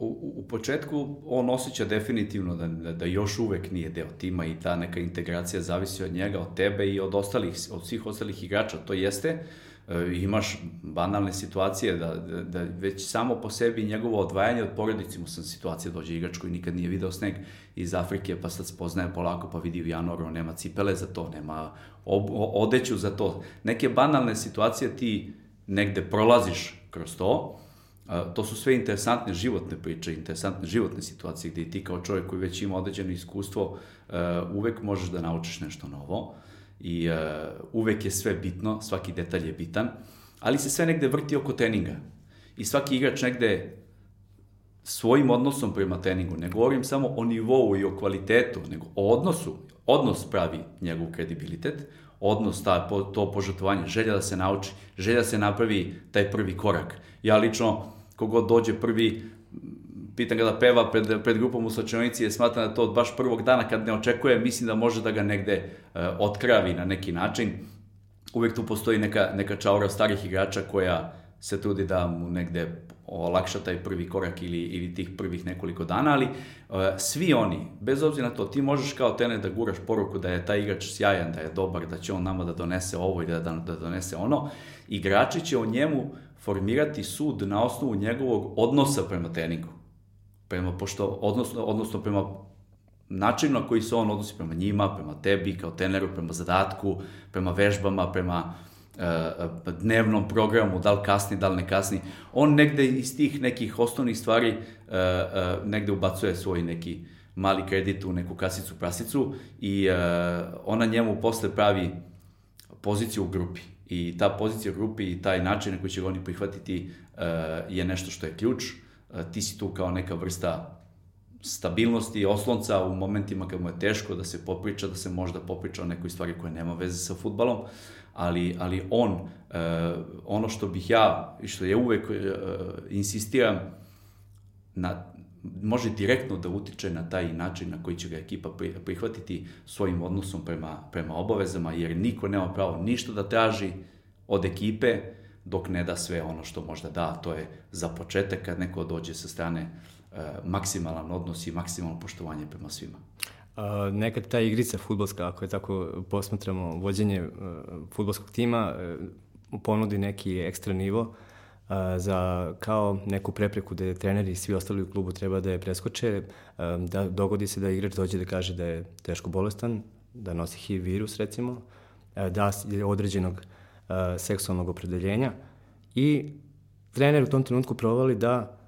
u, u početku on osjeća definitivno da, da, da još uvek nije deo tima i ta neka integracija zavisi od njega, od tebe i od ostalih, od svih ostalih igrača. To jeste, e, imaš banalne situacije da, da, da već samo po sebi njegovo odvajanje od porodice, mu sam situacija dođe igrač koji nikad nije video sneg iz Afrike, pa sad spoznaje polako, pa vidi u januaru, nema cipele za to, nema odeću za to. Neke banalne situacije ti negde prolaziš kroz to, to su sve interesantne životne priče, interesantne životne situacije gde ti kao čovjek koji već ima određeno iskustvo uvek možeš da naučiš nešto novo i uvek je sve bitno, svaki detalj je bitan, ali se sve negde vrti oko treninga. I svaki igrač negde svojim odnosom prema treningu, ne govorim samo o nivou i o kvalitetu, nego o odnosu, odnos pravi njegov kredibilitet, odnos, ta, to požrtovanje, želja da se nauči, želja da se napravi taj prvi korak. Ja lično kogod dođe prvi, pitan ga da peva pred, pred grupom u slačionici, je smatra da to od baš prvog dana kad ne očekuje, mislim da može da ga negde uh, otkravi na neki način. Uvek tu postoji neka, neka čaura starih igrača koja se trudi da mu negde olakša taj prvi korak ili, ili tih prvih nekoliko dana, ali uh, svi oni, bez obzira na to, ti možeš kao trener da guraš poruku da je taj igrač sjajan, da je dobar, da će on nama da donese ovo i da, da, da donese ono, igrači će o njemu formirati sud na osnovu njegovog odnosa prema treningu. Prema, pošto, odnosno, odnosno prema načinu na koji se on odnosi prema njima, prema tebi kao treneru, prema zadatku, prema vežbama, prema dnevnom programu, da li kasni, da li ne kasni. On negde iz tih nekih osnovnih stvari uh, negde ubacuje svoj neki mali kredit u neku kasicu prasicu i ona njemu posle pravi poziciju u grupi. I ta pozicija u grupi i taj način na koji će ga oni prihvatiti je nešto što je ključ. Ti si tu kao neka vrsta stabilnosti, oslonca u momentima kad mu je teško da se popriča, da se možda popriča o nekoj stvari koja nema veze sa futbalom, ali, ali on, uh, ono što bih ja, i što je uvek uh, insistiram, na, može direktno da utiče na taj način na koji će ga ekipa prihvatiti svojim odnosom prema, prema obavezama, jer niko nema pravo ništa da traži od ekipe dok ne da sve ono što možda da, to je za početak kad neko dođe sa strane e, maksimalan odnos i maksimalno poštovanje prema svima. A, nekad ta igrica futbolska, ako je tako posmatramo vođenje uh, futbolskog tima, uh, ponudi neki ekstra nivo, za kao neku prepreku da treneri i svi ostali u klubu treba da je preskoče, da dogodi se da igrač dođe da kaže da je teško bolestan, da nosi HIV virus recimo, da je određenog seksualnog opredeljenja i trener u tom trenutku provali da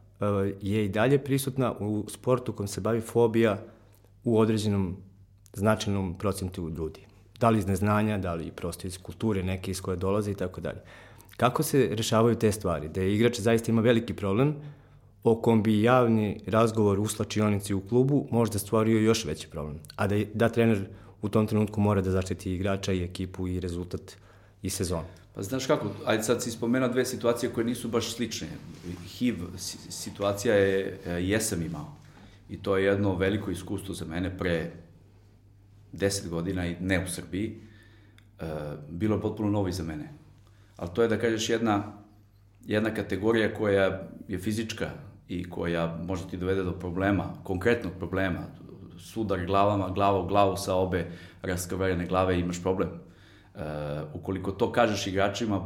je i dalje prisutna u sportu kom se bavi fobija u određenom značajnom procentu ljudi. Da li iz neznanja, da li prosto iz kulture neke iz koje dolaze i tako dalje. Kako se rešavaju te stvari? Da je igrač zaista ima veliki problem, o kom bi javni razgovor u slačionici u klubu možda stvorio još veći problem. A da, da trener u tom trenutku mora da zaštiti igrača i ekipu i rezultat i sezon. Pa znaš kako, ajde sad si spomenuo dve situacije koje nisu baš slične. HIV situacija je, e, jesam imao. I to je jedno veliko iskustvo za mene pre 10 godina i ne u Srbiji. E, bilo je potpuno novo i za mene ali to je da kažeš jedna, jedna kategorija koja je fizička i koja može ti dovede do problema, konkretnog problema, sudar glavama, glava u glavu sa obe raskrvarene glave imaš problem. Uh, ukoliko to kažeš igračima,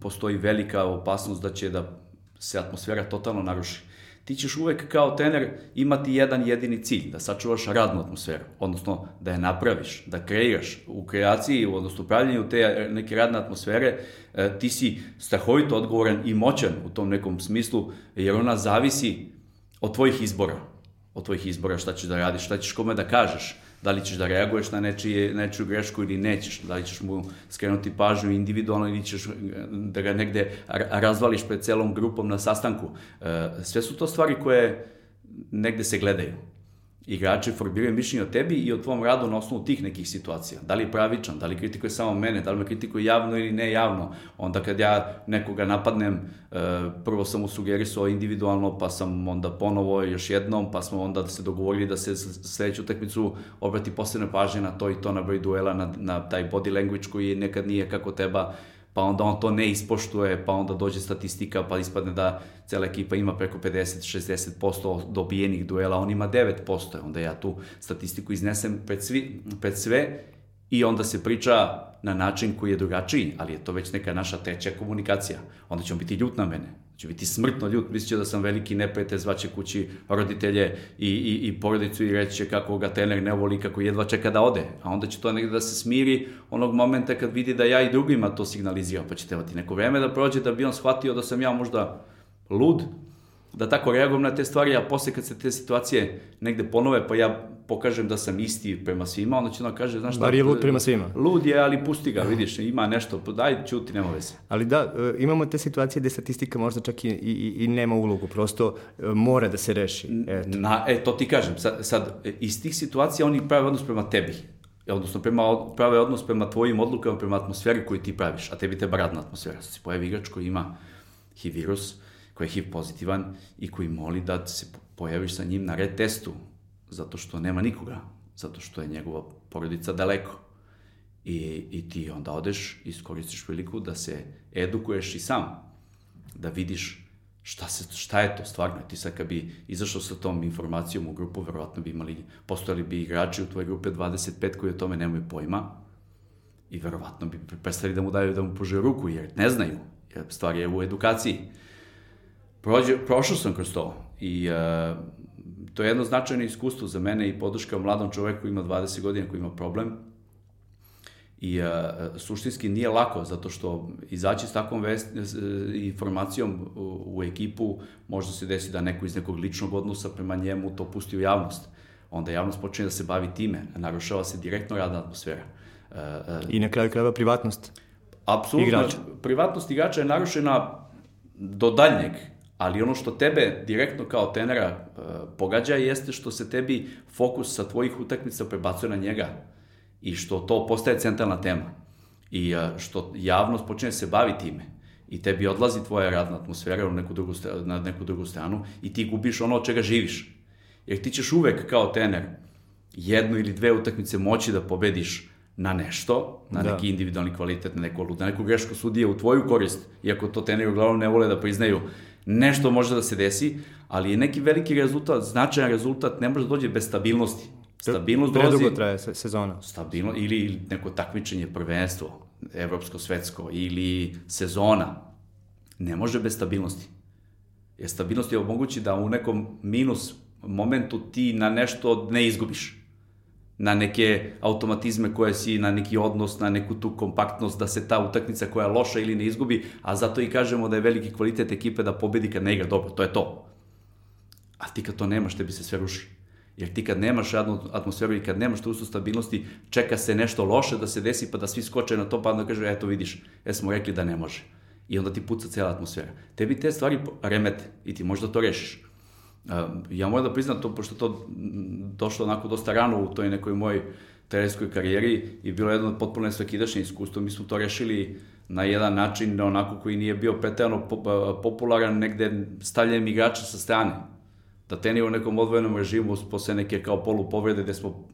postoji velika opasnost da će da se atmosfera totalno naruši. Ti ćeš uvek kao trener imati jedan jedini cilj, da sačuvaš radnu atmosferu, odnosno da je napraviš, da kreiraš. U kreaciji, odnosno upravljanju te neke radne atmosfere, e, ti si strahovito odgovoran i moćan u tom nekom smislu, jer ona zavisi od tvojih izbora, od tvojih izbora šta ćeš da radiš, šta ćeš kome da kažeš, da li ćeš da reaguješ na nečije, nečiju grešku ili nećeš, da li ćeš mu skrenuti pažnju individualno ili ćeš da ga negde razvališ pred celom grupom na sastanku. E, sve su to stvari koje negde se gledaju. Igrači formiraju mišljenje o tebi i o tvom radu na osnovu tih nekih situacija. Da li je pravičan, da li kritikuje samo mene, da li me kritikuje javno ili ne javno. Onda kad ja nekoga napadnem, e, prvo sam mu sugerisao individualno, pa sam onda ponovo još jednom, pa smo onda se dogovorili da se sledeću tekmicu obrati posebne pažnje na to i to na broj duela, na, na taj body language koji nekad nije kako treba pa onda on to ne ispoštuje, pa onda dođe statistika, pa ispadne da cela ekipa ima preko 50-60% dobijenih duela, on ima 9%, onda ja tu statistiku iznesem pred, svi, pred sve i onda se priča na način koji je drugačiji, ali je to već neka naša treća komunikacija. Onda će on biti ljut na mene će biti smrtno ljut, misliće da sam veliki neprijatelj, zvaće kući roditelje i, i, i porodicu i reći će kako ga trener ne voli, kako jedva čeka da ode. A onda će to negde da se smiri onog momenta kad vidi da ja i drugima to signaliziram, pa će trebati neko vreme da prođe da bi on shvatio da sam ja možda lud, da tako reagujem na te stvari, a posle kad se te situacije negde ponove, pa ja pokažem da sam isti prema svima, onda će on kaže, znaš šta... Bar je lud prema svima. Lud je, ali pusti ga, vidiš, ima nešto, daj, čuti, nema veze. Ali da, e, imamo te situacije gde statistika možda čak i, i, i nema ulogu, prosto e, mora da se reši. Eto. Na, e, to ti kažem, sad, sad iz tih situacija oni prave odnos prema tebi odnosno prema, prave odnos prema tvojim odlukama, prema atmosferi koju ti praviš, a tebi treba radna atmosfera. Se pojavi igrač koji ima HIV virus, koji je HIV pozitivan i koji moli da se pojaviš sa njim na red testu, zato što nema nikoga, zato što je njegova porodica daleko. I, i ti onda odeš, iskoristiš priliku da se edukuješ i sam, da vidiš šta, se, šta je to stvarno. Ti sad kad bi izašao sa tom informacijom u grupu, verovatno bi imali, postojali bi igrači u tvojoj grupe 25 koji o tome nemaju pojma i verovatno bi prestali da mu daju da mu pože ruku, jer ne znaju. Jer stvar je u edukaciji. Prođe, prošao sam kroz to i uh, to je jedno značajno iskustvo za mene i podrška mladom čoveku koji ima 20 godina, koji ima problem. I uh, suštinski nije lako, zato što izaći s takvom vest, informacijom u, u ekipu, možda se desi da neko iz nekog ličnog odnosa prema njemu to pusti u javnost. Onda javnost počne da se bavi time, narušava se direktno radna atmosfera. Uh, I na kraju krajeva privatnost Apsolutno, igrača. privatnost igrača je narušena do daljnjeg ali ono što tebe direktno kao tenera uh, pogađa jeste što se tebi fokus sa tvojih utakmica prebacuje na njega i što to postaje centralna tema i uh, što javnost počne se bavi time i tebi odlazi tvoja radna atmosfera na neku drugu, na neku drugu stranu i ti gubiš ono od čega živiš. Jer ti ćeš uvek kao tener jednu ili dve utakmice moći da pobediš na nešto, na da. neki individualni kvalitet, na neku, na neku grešku sudije u tvoju korist, iako to teneri uglavnom ne vole da priznaju, nešto može da se desi, ali je neki veliki rezultat, značajan rezultat, ne može da dođe bez stabilnosti. Stabilnost dolazi... Predugo traje sezona. Stabilno, ili neko takmičenje, prvenstvo, evropsko, svetsko, ili sezona. Ne može bez stabilnosti. Jer stabilnost je omogući da u nekom minus momentu ti na nešto ne izgubiš na neke automatizme koje si, na neki odnos, na neku tu kompaktnost, da se ta utakmica koja je loša ili ne izgubi, a zato i kažemo da je veliki kvalitet ekipe da pobedi kad ne igra dobro, to je to. A ti kad to nemaš, tebi se sve ruši. Jer ti kad nemaš atmosferu i kad nemaš tu ustu stabilnosti, čeka se nešto loše da se desi, pa da svi skoče na to, pa onda kaže, eto vidiš, jer smo rekli da ne može. I onda ti puca cela atmosfera. Tebi te stvari remete i ti možda to rešiš. Ja moram da priznam to, pošto to došlo onako dosta rano u toj nekoj mojoj trenerskoj karijeri i bilo jedno potpuno nesvakidašnje iskustvo. Mi smo to rešili na jedan način onako koji nije bio pretajano popularan negde stavljanjem igrača sa strane. Da teni u nekom odvojenom režimu posle neke kao polu povrede gde smo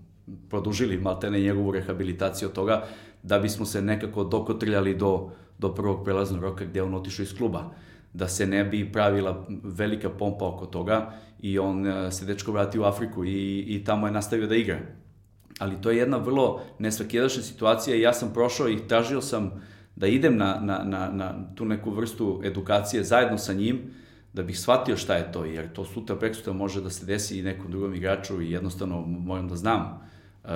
produžili maltene njegovu rehabilitaciju od toga da bismo se nekako dokotrljali do, do prvog prelaznog roka gde on otišao iz kluba da se ne bi pravila velika pompa oko toga i on e, se dečko vrati u Afriku i, i tamo je nastavio da igra. Ali to je jedna vrlo nesvakidašna situacija i ja sam prošao i tražio sam da idem na, na, na, na tu neku vrstu edukacije zajedno sa njim, da bih shvatio šta je to, jer to sutra preksutra može da se desi i nekom drugom igraču i jednostavno moram da znam uh,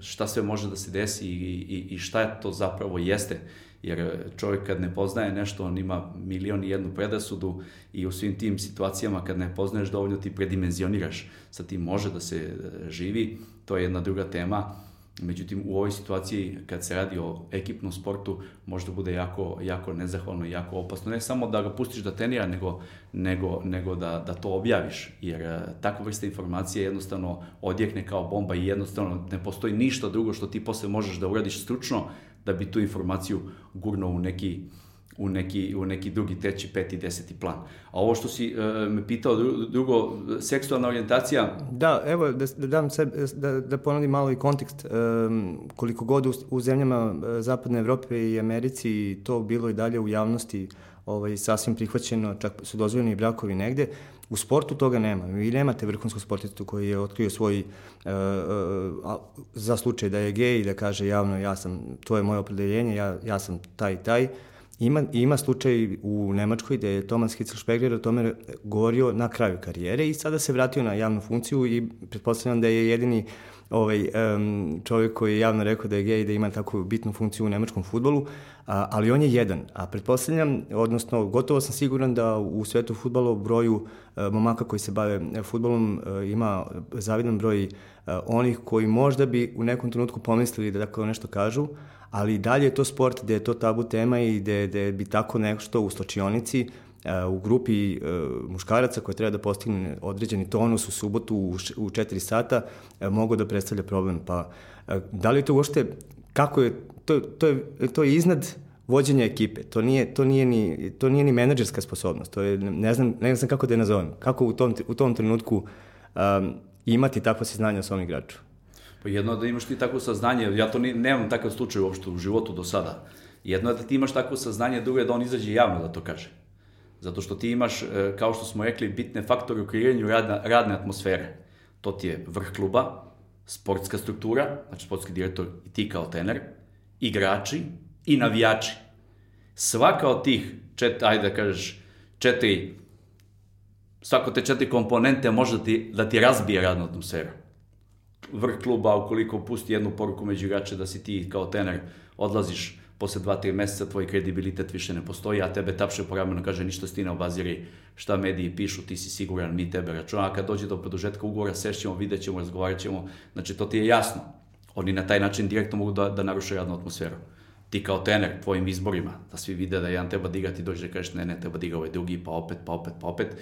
šta sve može da se desi i, i, i šta je to zapravo jeste jer čovjek kad ne poznaje nešto, on ima milion i jednu predrasudu i u svim tim situacijama kad ne poznaješ dovoljno ti predimenzioniraš. Sa tim može da se e, živi, to je jedna druga tema. Međutim, u ovoj situaciji, kad se radi o ekipnom sportu, možda bude jako, jako nezahvalno i jako opasno. Ne samo da ga pustiš da tenira, nego, nego, nego da, da to objaviš. Jer e, takva vrsta informacije jednostavno odjekne kao bomba i jednostavno ne postoji ništa drugo što ti posle možeš da uradiš stručno da bi tu informaciju gurnuo u neki, u neki, u neki drugi, treći, peti, deseti plan. A ovo što si uh, me pitao, drugo, seksualna orijentacija... Da, evo, da, da dam se, da, da ponudim malo i kontekst. Um, koliko god u, u zemljama e, Zapadne Evrope i Americi to bilo i dalje u javnosti ovaj, sasvim prihvaćeno, čak su dozvoljeni brakovi negde, U sportu toga nema. Vi nemate vrhunskog sportistu koji je otkrio svoj, uh, uh, za slučaj da je gej, da kaže javno ja sam, to je moje opredeljenje, ja, ja sam taj i taj. Ima, ima slučaj u Nemačkoj gde je Thomas Hitzelsperger o tome govorio na kraju karijere i sada se vratio na javnu funkciju i pretpostavljam da je jedini ovaj, um, čovjek koji je javno rekao da je gej da ima takvu bitnu funkciju u nemačkom futbolu, a, ali on je jedan. A pretpostavljam, odnosno gotovo sam siguran da u svetu futbola u broju a, momaka koji se bave futbolom a, ima zavidan broj a, onih koji možda bi u nekom trenutku pomislili da tako nešto kažu, ali dalje je to sport gde je to tabu tema i gde, gde bi tako nešto u stočionici u grupi muškaraca koja treba da postigne određeni tonus u subotu u 4 sata mogu da predstavlja problem. Pa da li to uopšte, kako je, to, to, je, to je iznad vođenja ekipe. To nije, to nije, ni, to nije ni menadžerska sposobnost. To je, ne znam, ne znam kako da je nazovem. Kako u tom, u tom trenutku um, imati takvo saznanje o svom igraču? Pa jedno je da imaš ti takvo saznanje, ja to ni, nemam takav slučaj uopšte u životu do sada. Jedno je da ti imaš takvo saznanje, drugo je da on izađe javno da to kaže. Zato što ti imaš, e, kao što smo rekli, bitne faktore u kreiranju radne, radne atmosfere. To ti je vrh kluba, sportska struktura, znači sportski direktor i ti kao trener, igrači i navijači. Svaka od tih, čet, ajde da kažeš, četiri, svako te četiri komponente može da ti, da ti razbije radnu atmosferu. Vrh kluba, ukoliko pusti jednu poruku među igrače da si ti kao trener odlaziš posle dva, tri meseca tvoj kredibilitet više ne postoji, a tebe tapše po ramenu kaže ništa si ti obaziri šta mediji pišu, ti si siguran, mi tebe računamo, a kad dođe do produžetka ugovora, sešćemo, vidjet ćemo, razgovarat ćemo, znači to ti je jasno. Oni na taj način direktno mogu da, da naruše radnu atmosferu. Ti kao trener, tvojim izborima, da svi vide da jedan treba digati, ti dođe da kažeš ne, ne, treba diga ovaj drugi, pa opet, pa opet, pa opet,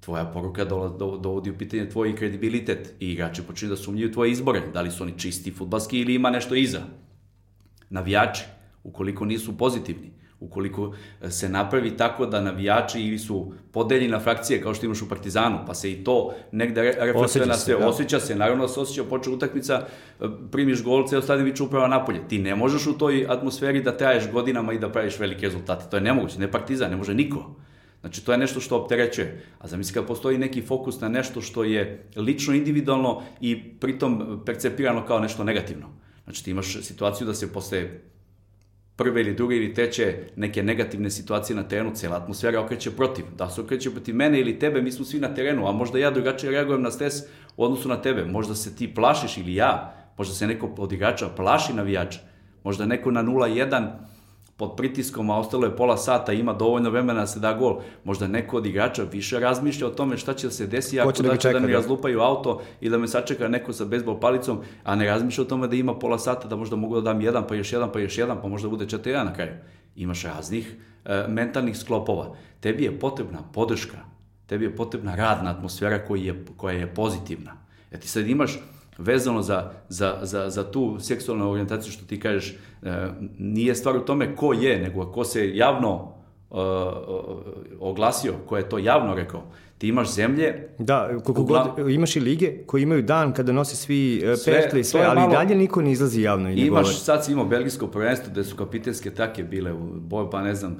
tvoja poruka dovodi u pitanje tvoj kredibilitet i igrači počinju da sumnjaju tvoje izbore, da li su oni čisti futbalski ili ima nešto iza. Navijači, ukoliko nisu pozitivni, ukoliko e, se napravi tako da navijači ili su podeljeni na frakcije kao što imaš u Partizanu, pa se i to negde reflektuje na sve, da. osjeća se, naravno se osjeća, počne utakmica, e, primiš gol, ceo stadion viče upravo napolje. Ti ne možeš u toj atmosferi da traješ godinama i da praviš velike rezultate. To je nemoguće, ne Partizan, ne može niko. Znači, to je nešto što opterećuje. A zamisli kad postoji neki fokus na nešto što je lično, individualno i pritom percepirano kao nešto negativno. Znači, ti imaš situaciju da se posle prve ili druge ili treće neke negativne situacije na terenu, cela atmosfera okreće protiv. Da se okreće protiv mene ili tebe, mi smo svi na terenu, a možda ja drugačije reagujem na stres u odnosu na tebe. Možda se ti plašiš ili ja, možda se neko od igrača plaši navijača, možda neko na 0-1 pod pritiskom, a ostalo je pola sata, ima dovoljno vremena da se da gol. Možda neko od igrača više razmišlja o tome šta će da se desi ako da, da, čeka, da mi razlupaju auto i da me sačeka neko sa bejsbol palicom, a ne razmišlja o tome da ima pola sata, da možda mogu da dam jedan, pa još jedan, pa još jedan, pa možda bude 4-1 na kraju. Imaš raznih e, mentalnih sklopova. Tebi je potrebna podrška, tebi je potrebna radna atmosfera koja je, koja je pozitivna. Ja ti sad imaš vezano za, za, za, za tu seksualnu orijentaciju što ti kažeš, e, nije stvar u tome ko je, nego ko se javno e, oglasio, ko je to javno rekao. Ti imaš zemlje... Da, koliko god, imaš i lige koji imaju dan kada nose svi e, sve, i sve, ali malo, dalje niko ne izlazi javno. I imaš, govori. sad si imao belgijsko prvenstvo gde su kapitenske trake bile u boj, pa ne znam,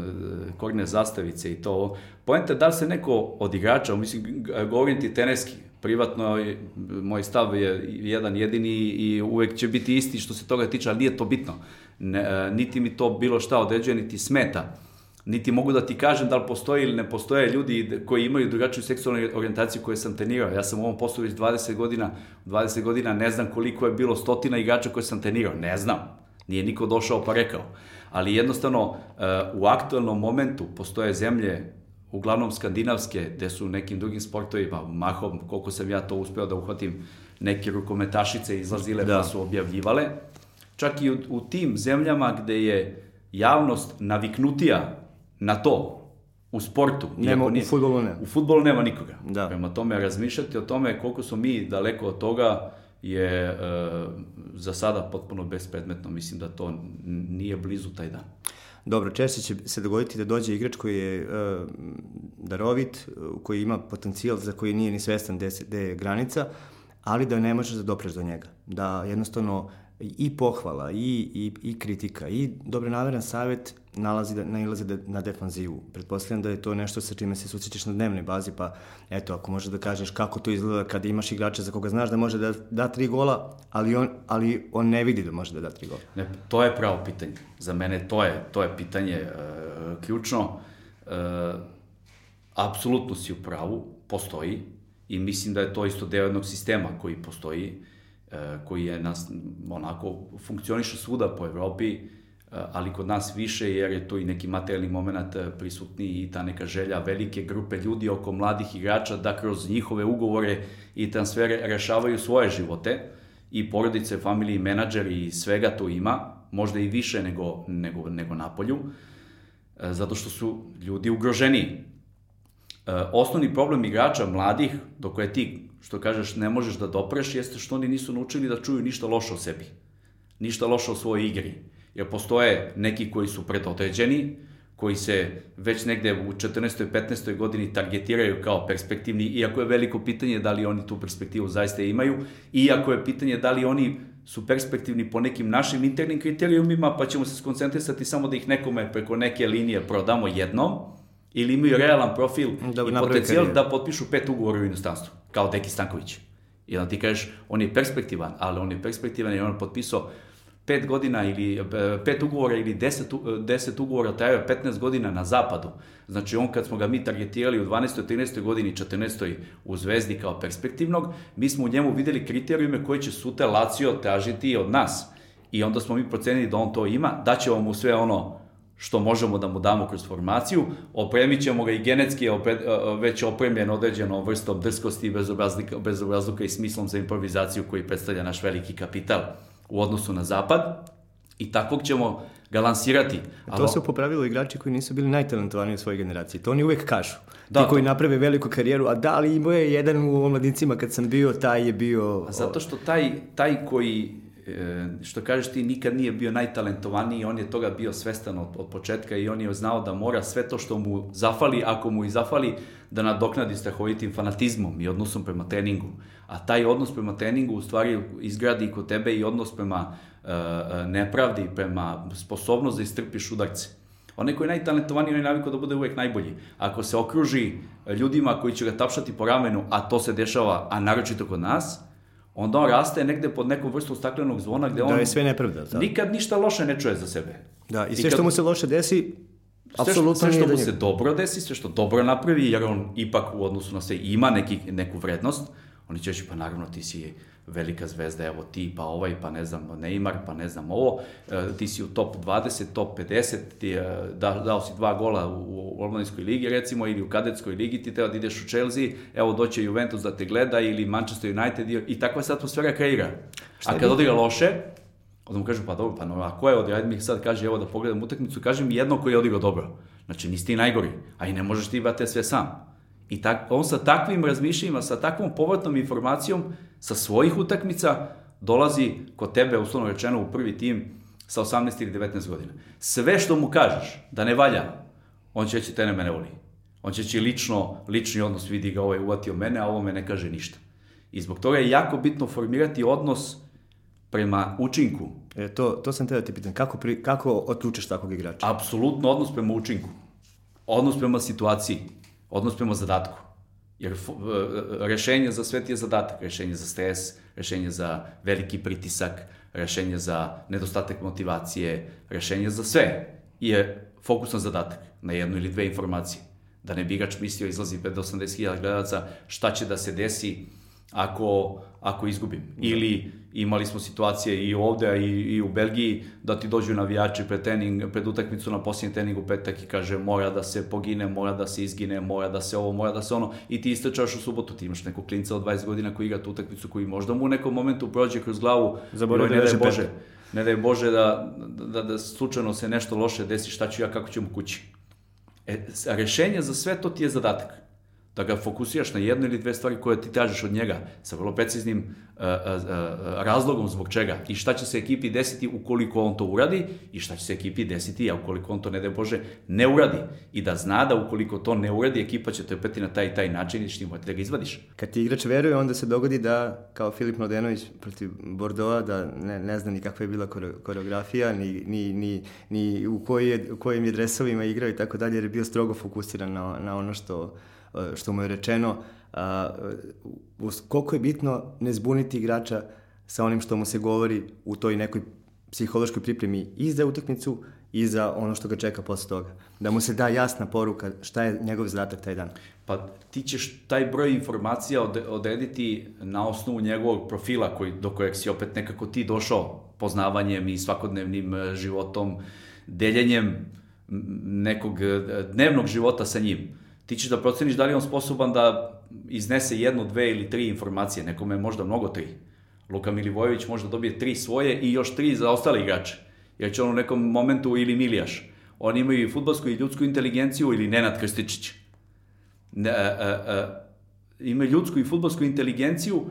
korne zastavice i to. Pojenta da li se neko od igrača, mislim, govorim ti teneski, privatno moj stav je jedan jedini i uvek će biti isti što se toga tiče, ali nije to bitno. Ne, e, niti mi to bilo šta određuje, niti smeta. Niti mogu da ti kažem da li postoje ili ne postoje ljudi koji imaju drugačiju seksualnu orijentaciju koje sam trenirao. Ja sam u ovom poslu već 20 godina, 20 godina ne znam koliko je bilo stotina igrača koje sam trenirao. Ne znam. Nije niko došao pa rekao. Ali jednostavno e, u aktualnom momentu postoje zemlje uglavnom skandinavske, gde su nekim drugim sportovima, mahom, koliko sam ja to uspeo da uhvatim, neke rukometašice izlazile da. pa su objavljivale, čak i u, u tim zemljama gde je javnost naviknutija na to, u sportu. Nema, nije, u futbolu ne. U futbolu nema nikoga. Da. Prema tome, razmišljati o tome koliko smo mi daleko od toga je e, za sada potpuno bespredmetno. Mislim da to nije blizu taj dan. Dobro, češće će se dogoditi da dođe igrač koji je uh, darovit, koji ima potencijal za koji nije ni svestan gde, gde je granica, ali da ne možeš da dopreš do njega. Da jednostavno i pohvala, i, i, i kritika, i dobronaveran savet nalazi da, nailazi da, na defanzivu. Pretpostavljam da je to nešto sa čime se susrećeš na dnevnoj bazi, pa eto, ako možeš da kažeš kako to izgleda kada imaš igrača za koga znaš da može da da tri gola, ali on, ali on ne vidi da može da da tri gola. Ne, to je pravo pitanje. Za mene to je, to je pitanje uh, ključno. Uh, apsolutno si u pravu, postoji i mislim da je to isto deo jednog sistema koji postoji, koji je nas, onako, funkcioniše svuda po Evropi, ali kod nas više jer je to i neki materijalni moment e, prisutni i ta neka želja velike grupe ljudi oko mladih igrača da kroz njihove ugovore i transfere rešavaju svoje živote i porodice, familije, menadžeri i svega to ima, možda i više nego, nego, nego napolju, e, zato što su ljudi ugroženiji. E, osnovni problem igrača mladih, do koje ti, što kažeš, ne možeš da dopreš, jeste što oni nisu naučili da čuju ništa loše o sebi. Ništa loše o svojoj igri jer postoje neki koji su predodređeni, koji se već negde u 14. i 15. godini targetiraju kao perspektivni, iako je veliko pitanje da li oni tu perspektivu zaista imaju, iako je pitanje da li oni su perspektivni po nekim našim internim kriterijumima, pa ćemo se skoncentrisati samo da ih nekome preko neke linije prodamo jednom, ili imaju realan profil da i potencijal da potpišu pet ugovora u inostranstvu, kao Deki Stanković. I onda ti kažeš, on je perspektivan, ali on je perspektivan i on potpisao pet godina ili e, pet ugovora ili deset, deset ugovora trajao 15 godina na zapadu. Znači on kad smo ga mi targetirali u 12. 13. godini 14. u Zvezdi kao perspektivnog, mi smo u njemu videli kriterijume koje će sutra Lazio tražiti od nas. I onda smo mi procenili da on to ima, da ćemo mu sve ono što možemo da mu damo kroz formaciju, opremit ćemo ga i genetski opre, e, već opremljen određenom vrstom drskosti, bezobrazluka, bezobrazluka i smislom za improvizaciju koji predstavlja naš veliki kapital u odnosu na zapad i takvog ćemo ga lansirati. A to su popravilo igrači koji nisu bili najtalentovaniji u svojoj generaciji. To oni uvek kažu. Da, Ti koji to... naprave veliku karijeru, a da li imao je jedan u omladincima kad sam bio, taj je bio... A zato što taj, taj koji e, što kažeš ti nikad nije bio najtalentovaniji, on je toga bio svestan od, od početka i on je znao da mora sve to što mu zafali, ako mu i zafali, da nadoknadi strahovitim fanatizmom i odnosom prema treningu. A taj odnos prema treningu u stvari izgradi kod tebe i odnos prema uh, nepravdi, prema sposobnost da istrpiš udarce. Onaj koji je najtalentovaniji, on je navikao da bude uvek najbolji. Ako se okruži ljudima koji će ga tapšati po ramenu, a to se dešava, a naročito kod nas, onda on raste negde pod nekom vrstom staklenog zvona gde da on... Da je sve nepravda. Da. Nikad ništa loše ne čuje za sebe. Da, i sve nikad... što mu se loše desi, Apsolutno sve, sve što mu se dobro desi, sve što dobro napravi, jer on ipak u odnosu na sve ima neki, neku vrednost, oni će reći, pa naravno ti si velika zvezda, evo ti, pa ovaj, pa ne znam, Neymar, pa ne znam ovo, e, ti si u top 20, top 50, ti, e, da, dao si dva gola u, u ligi, recimo, ili u kadetskoj ligi, ti treba da ideš u Chelsea, evo doće Juventus da te gleda, ili Manchester United, i takva se atmosfera kreira. A kad odigra loše, onda mu kažu, pa dobro, pa no, a ko je odigra, mi sad kaže, evo da pogledam utakmicu, kažem jedno koji je odigrao dobro. Znači, nisi ti najgori, a i ne možeš ti, brate, sve sam. I tak, on sa takvim razmišljenjima, sa takvom povratnom informacijom, sa svojih utakmica, dolazi kod tebe, uslovno rečeno, u prvi tim sa 18 ili 19 godina. Sve što mu kažeš da ne valja, on će reći, te ne mene voli. On će će lično, lični odnos vidi ga ovaj uvatio mene, a ovo me ne kaže ništa. I zbog toga je jako bitno formirati odnos prema učinku. E, to, to sam te da ti pitan, kako, pri, kako otlučeš takvog igrača? Apsolutno odnos prema učinku. Odnos prema situaciji odnos prema zadatku. Jer rešenje za sve ti je zadatak, rešenje za stres, rešenje za veliki pritisak, rešenje za nedostatak motivacije, rešenje za sve je fokus na zadatak, na jednu ili dve informacije. Da ne bigač mislio izlazi pred 80.000 gledalaca šta će da se desi ako, ako izgubim. Da. Ili imali smo situacije i ovde i, i u Belgiji da ti dođu navijači pred, trening, pred utakmicu na posljednji treningu petak i kaže mora da se pogine, mora da se izgine, mora da se ovo, mora da se ono i ti istračaš u subotu, ti imaš nekog klinca od 20 godina koji igra tu utakmicu koji možda mu u nekom momentu prođe kroz glavu Zaboravio da je Bože. Ne daj Bože da, da, da slučajno se nešto loše desi, šta ću ja, kako ću mu kući. E, rešenje za sve to ti je zadatak da ga fokusiraš na jednu ili dve stvari koje ti tražiš od njega sa vrlo preciznim uh, uh, uh, razlogom zbog čega i šta će se ekipi desiti ukoliko on to uradi i šta će se ekipi desiti a ukoliko on to ne da Bože ne uradi i da zna da ukoliko to ne uradi ekipa će trpeti na taj i taj način i ćeš ti morati da ga izvadiš. Kad ti igrač veruje onda se dogodi da kao Filip Mladenović protiv Bordeaux da ne, ne zna ni kakva je bila koreografija ni, ni, ni, ni u, koji je, u kojim je dresovima igrao i tako dalje jer je bio strogo fokusiran na, na ono što što mu je rečeno, a, koliko je bitno ne zbuniti igrača sa onim što mu se govori u toj nekoj psihološkoj pripremi i za utakmicu i za ono što ga čeka posle toga. Da mu se da jasna poruka šta je njegov zadatak taj dan. Pa ti ćeš taj broj informacija odrediti na osnovu njegovog profila koji, do kojeg si opet nekako ti došao poznavanjem i svakodnevnim e, životom, deljenjem nekog e, dnevnog života sa njim ti ćeš da proceniš da li je on sposoban da iznese jednu, dve ili tri informacije, nekome možda mnogo tri. Luka Milivojević možda dobije tri svoje i još tri za ostale igrače. Jer će on u nekom momentu ili Milijaš. Oni imaju i futbolsku i ljudsku inteligenciju ili Nenad Krstičić. Ne, a, a, a, imaju ljudsku i futbolsku inteligenciju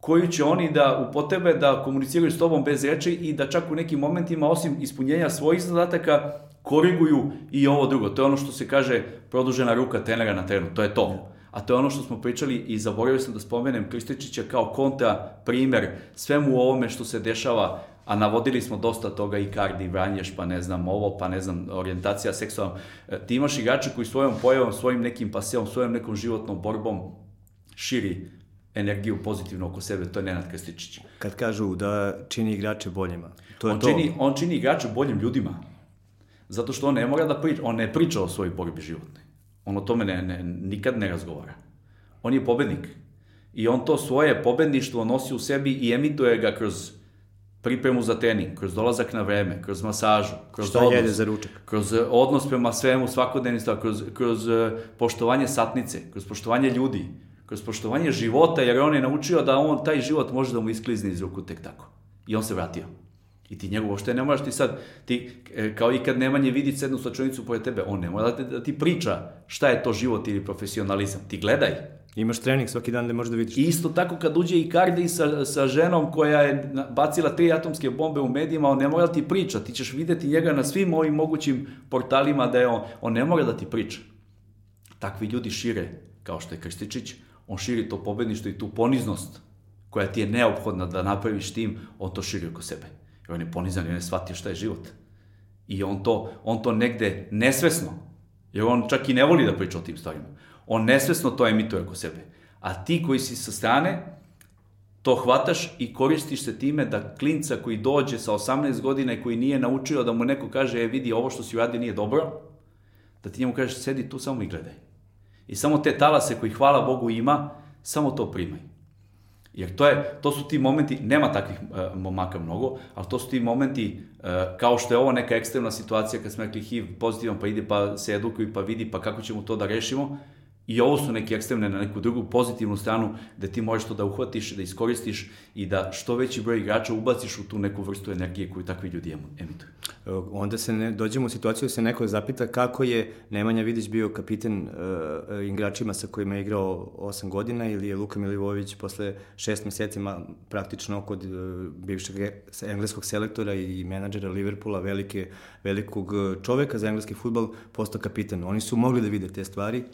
koju će oni da upotebe da komuniciraju s tobom bez reči i da čak u nekim momentima, osim ispunjenja svojih zadataka, koriguju i ovo drugo. To je ono što se kaže produžena ruka trenera na terenu. To je to. A to je ono što smo pričali i zaboravio sam da spomenem Krističića kao kontra primer svemu ovome što se dešava a navodili smo dosta toga i kardi, vranješ, pa ne znam ovo, pa ne znam, orijentacija seksualna. E, ti imaš igrače koji svojom pojavom, svojim nekim paseom, svojom nekom životnom borbom širi energiju pozitivno oko sebe, to je Nenad Krstičić. Kad kažu da čini igrače boljima, to je on to. Čini, on čini igrače boljim ljudima. Zato što on ne mora da priča, on ne priča o svojoj borbi životnoj. On o tome ne, ne, nikad ne razgovara. On je pobednik. I on to svoje pobedništvo nosi u sebi i emituje ga kroz pripremu za trening, kroz dolazak na vreme, kroz masažu, kroz Šta odnos, jede za ručak? kroz eh, odnos prema svemu, svakodnevni stav, kroz, kroz eh, poštovanje satnice, kroz poštovanje ljudi, kroz poštovanje života, jer on je naučio da on taj život može da mu isklizne iz ruku tek tako. I on se vratio. I ti njegu uopšte ne moraš ti sad, ti, e, kao i kad Nemanje vidi sednu slačonicu pored tebe, on ne mora da, te, da ti priča šta je to život ili profesionalizam. Ti gledaj. Imaš trening svaki dan da možeš da vidiš. Isto tako kad uđe i Cardi sa, sa ženom koja je bacila tri atomske bombe u medijima, on ne mora da ti priča. Ti ćeš videti njega na svim ovim mogućim portalima da je on, on ne mora da ti priča. Takvi ljudi šire, kao što je Krstičić, on širi to pobedništvo i tu poniznost koja ti je neophodna da napraviš tim, on to širi oko sebe. I on je ponizan i on je shvatio šta je život. I on to, on to negde nesvesno, jer on čak i ne voli da priča o tim stvarima, on nesvesno to emituje oko sebe. A ti koji si sa strane, to hvataš i koristiš se time da klinca koji dođe sa 18 godina i koji nije naučio da mu neko kaže, e vidi, ovo što si uradio nije dobro, da ti njemu kažeš, sedi tu samo i gledaj. I samo te talase koji, hvala Bogu, ima, samo to primaj. Jer to, je, to su ti momenti, nema takvih uh, momaka mnogo, ali to su ti momenti, uh, kao što je ovo neka ekstremna situacija kad smo rekli HIV pozitivan, pa ide pa se edukuje, pa vidi, pa kako ćemo to da rešimo, I ovo su neke ekstremne na neku drugu pozitivnu stranu gde ti možeš to da uhvatiš, da iskoristiš i da što veći broj igrača ubaciš u tu neku vrstu energije koju takvi ljudi emituju. Onda se ne, dođemo u situaciju da se neko zapita kako je Nemanja Vidić bio kapiten uh, igračima sa kojima je igrao 8 godina ili je Luka Milivojević posle 6 meseci ma, praktično kod uh, bivšeg engleskog selektora i menadžera Liverpoola, velike, velikog čoveka za engleski futbol, postao kapitan. Oni su mogli da vide te stvari,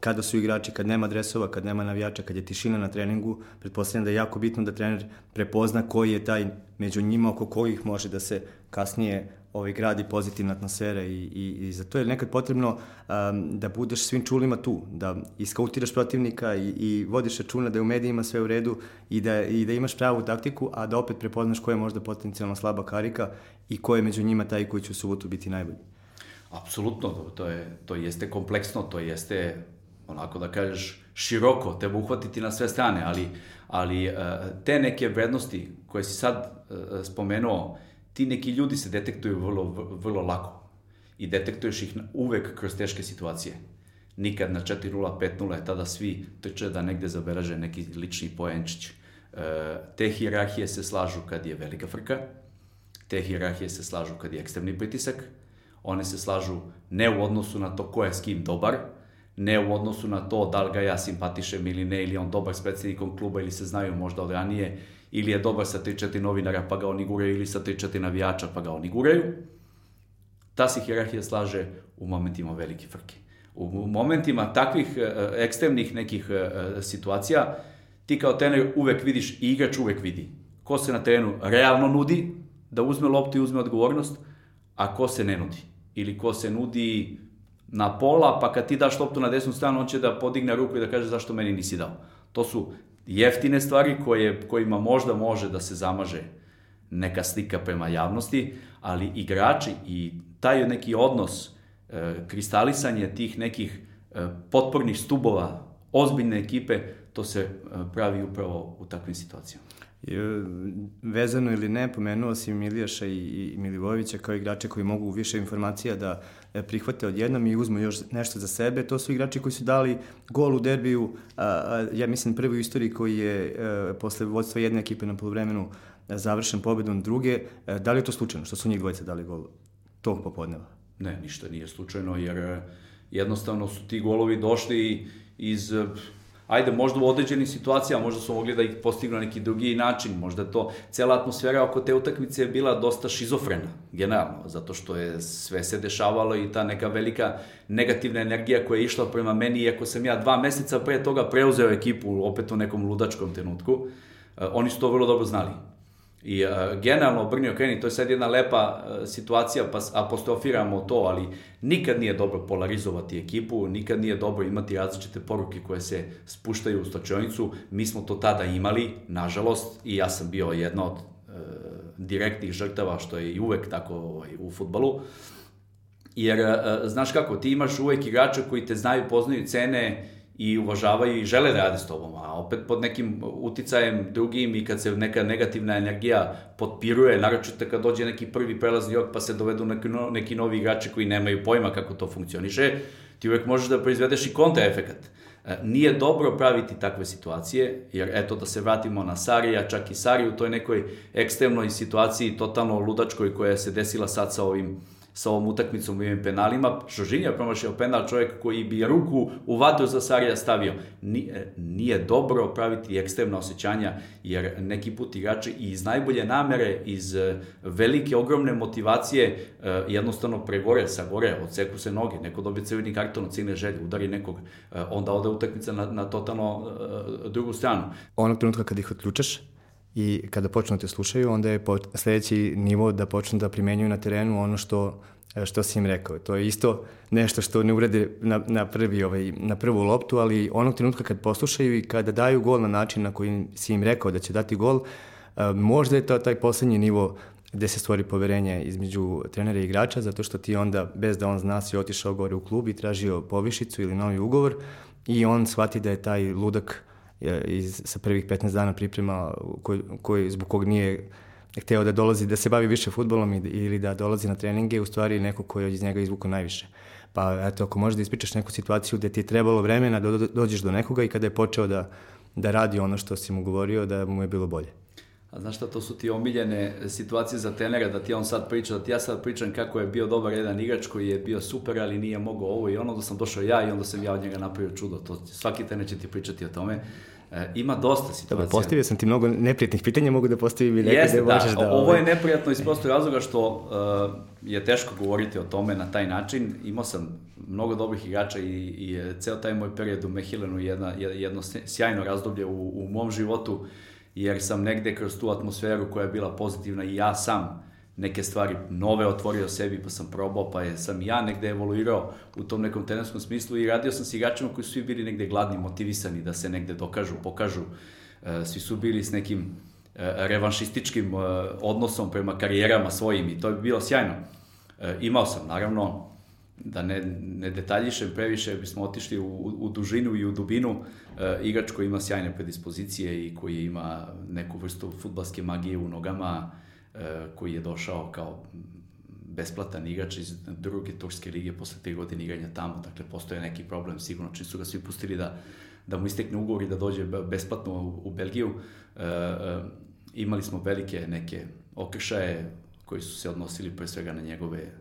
kada su igrači, kad nema dresova, kad nema navijača, kad je tišina na treningu, pretpostavljam da je jako bitno da trener prepozna koji je taj među njima oko kojih može da se kasnije ovaj, gradi pozitivna atmosfera i, i, i za to je nekad potrebno um, da budeš svim čulima tu, da iskautiraš protivnika i, i vodiš računa da je u medijima sve u redu i da, i da imaš pravu taktiku, a da opet prepoznaš ko je možda potencijalno slaba karika i ko je među njima taj koji će u subotu biti najbolji. Apsolutno, to, je, to jeste kompleksno, to jeste onako da kažeš, široko, treba uhvatiti na sve strane, ali, ali e, te neke vrednosti koje si sad e, spomenuo, ti neki ljudi se detektuju vrlo, vrlo lako i detektuješ ih uvek kroz teške situacije. Nikad na 4-0, 5-0 je tada svi trče da negde zaberaže neki lični poenčić. E, te hirarhije se slažu kad je velika frka, Te hirarhije se slažu kad je ekstremni pritisak, one se slažu ne u odnosu na to ko je s kim dobar, ne u odnosu na to da li ga ja simpatišem ili ne, ili on dobar s predsednikom kluba ili se znaju možda od ranije, ili je dobar sa 3-4 novinara pa ga oni guraju, ili sa 3-4 navijača pa ga oni guraju. Ta se hierarhija slaže u momentima velike frke. U momentima takvih e, ekstremnih nekih e, situacija, ti kao trener uvek vidiš i igrač uvek vidi ko se na terenu realno nudi da uzme loptu i uzme odgovornost, a ko se ne nudi. Ili ko se nudi na pola, pa kad ti daš loptu na desnu stranu, on će da podigne ruku i da kaže zašto meni nisi dao. To su jeftine stvari koje, kojima možda može da se zamaže neka slika prema javnosti, ali igrači i taj neki odnos, e, kristalisanje tih nekih e, potpornih stubova ozbiljne ekipe, to se e, pravi upravo u takvim situacijama. E, vezano ili ne, pomenuo si Milijaša i, i Milivojevića kao igrače koji mogu više informacija da prihvate odjednom i uzmu još nešto za sebe. To su igrači koji su dali gol u derbiju, ja mislim prvi u istoriji koji je e, posle vodstva jedne ekipe na polovremenu završen pobedom druge. Da li je to slučajno što su njih dvojica dali gol tog popodneva? Ne, ništa nije slučajno jer jednostavno su ti golovi došli iz ajde, možda u određenim situacijama, možda su mogli da ih postignu na neki drugi način, možda to, cela atmosfera oko te utakmice je bila dosta šizofrena, generalno, zato što je sve se dešavalo i ta neka velika negativna energija koja je išla prema meni, iako sam ja dva meseca pre toga preuzeo ekipu, opet u nekom ludačkom trenutku, eh, oni su to vrlo dobro znali. I uh, generalno Brnio Kreni, to je sad jedna lepa uh, situacija, pa apostrofiramo to, ali nikad nije dobro polarizovati ekipu, nikad nije dobro imati različite poruke koje se spuštaju u stočionicu. Mi smo to tada imali, nažalost, i ja sam bio jedna od uh, direktnih žrtava, što je i uvek tako ovaj, u futbalu. Jer, uh, znaš kako, ti imaš uvek igrača koji te znaju, poznaju cene, i uvažavaju i žele da rade s tobom, a opet pod nekim uticajem drugim i kad se neka negativna energija potpiruje, naročito kad dođe neki prvi prelazni rok pa se dovedu neki, no, neki novi igrači koji nemaju pojma kako to funkcioniše, ti uvek možeš da proizvedeš i kontraefekat. E, nije dobro praviti takve situacije, jer eto da se vratimo na Sarija, čak i Sari u toj nekoj ekstremnoj situaciji, totalno ludačkoj koja se desila sad sa ovim sa ovom utakmicom i ovim penalima. Žoržinja je promašio penal čovjek koji bi ruku u vatru za Sarija stavio. Nije, nije dobro praviti ekstremna osjećanja, jer neki put igrači iz najbolje namere, iz e, velike, ogromne motivacije, e, jednostavno pregore, sa gore, odseku se noge, neko dobije crveni karton od želje, udari nekog, e, onda ode utakmica na, na totalno drugu stranu. Onog trenutka kad ih otključaš, i kada počnu da te slušaju, onda je sledeći nivo da počnu da primenjuju na terenu ono što što si im rekao. To je isto nešto što ne urede na, na, prvi, ovaj, na prvu loptu, ali onog trenutka kad poslušaju i kada daju gol na način na koji si im rekao da će dati gol, možda je to taj poslednji nivo gde se stvori poverenje između trenera i igrača, zato što ti onda, bez da on zna, si otišao gore u klub i tražio povišicu ili novi ugovor i on shvati da je taj ludak iz, sa prvih 15 dana priprema koji, koji, zbog kog nije hteo da dolazi, da se bavi više futbolom ili da dolazi na treninge, u stvari neko ko je iz njega izvukao najviše. Pa eto, ako možeš da ispričaš neku situaciju gde ti je trebalo vremena da dođeš do nekoga i kada je počeo da, da radi ono što si mu govorio, da mu je bilo bolje. A znaš šta, to su ti omiljene situacije za trenera, da ti on sad priča, da ti ja sad pričam kako je bio dobar jedan igrač koji je bio super, ali nije mogao ovo i ono, da sam došao ja i onda sam ja od njega napravio čudo. To, svaki trener će ti pričati o tome. E, ima dosta situacija. Dobro, postavio sam ti mnogo neprijatnih pitanja, mogu da postavim i neke Jeste, da, možeš da... Ovo je ovaj- neprijatno iz prostog razloga što uh, je teško govoriti o tome na taj način. Imao sam mnogo dobrih igrača i, i ceo taj moj period u Mehilenu jedna, jedno sjajno razdoblje u, u mom životu, jer sam negde kroz tu atmosferu koja je bila pozitivna i ja sam neke stvari nove otvorio sebi, pa sam probao, pa je, sam ja negde evoluirao u tom nekom trenerskom smislu i radio sam s igračima koji su svi bili negde gladni, motivisani da se negde dokažu, pokažu. E, svi su bili s nekim e, revanšističkim e, odnosom prema karijerama svojim i to je bilo sjajno. Imao sam, naravno, da ne, ne detaljišem previše, bismo otišli u, u dužinu i u dubinu, igrač koji ima sjajne predispozicije i koji ima neku vrstu futbalske magije u nogama, E, koji je došao kao besplatan igrač iz druge turske lige posle te godine igranja tamo, dakle postoje neki problem, sigurno čim su ga svi pustili da, da mu istekne ugovor i da dođe besplatno u, u Belgiju. E, e, imali smo velike neke okršaje, koji su se odnosili pre svega na njegove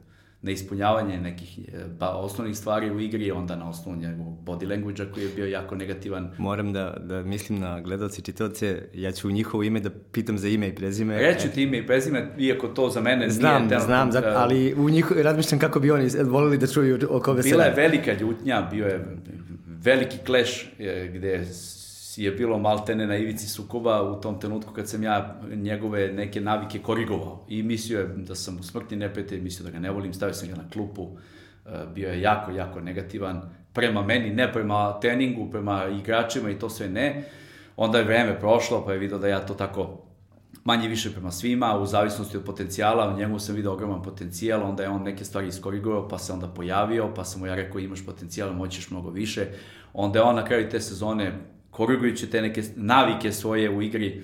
na ispunjavanje nekih pa, osnovnih stvari u igri, onda na osnovu njegovog body language koji je bio jako negativan. Moram da, da mislim na gledalce i čitavce, ja ću u njihovo ime da pitam za ime i prezime. Reću ti ime i prezime, iako to za mene znam, nije... Znam, znam, ali u njihovo, razmišljam kako bi oni volili da čuju o koga se... Bila je velika ljutnja, bio je veliki kleš gde je bilo maltene na ivici sukoba u tom trenutku kad sam ja njegove neke navike korigovao i mislio je da sam smrtni neprijatelj, mislio da ga ne volim, stavio sam ga na klupu, e, bio je jako, jako negativan prema meni, ne prema treningu, prema igračima i to sve ne. Onda je vreme prošlo, pa je vidio da ja to tako manje više prema svima, u zavisnosti od potencijala, u njemu sam vidio ogroman potencijal, onda je on neke stvari iskorigovao, pa se onda pojavio, pa sam mu ja rekao imaš potencijal, moćeš mnogo više. Onda je on na kraju te sezone korigujući te neke navike svoje u igri,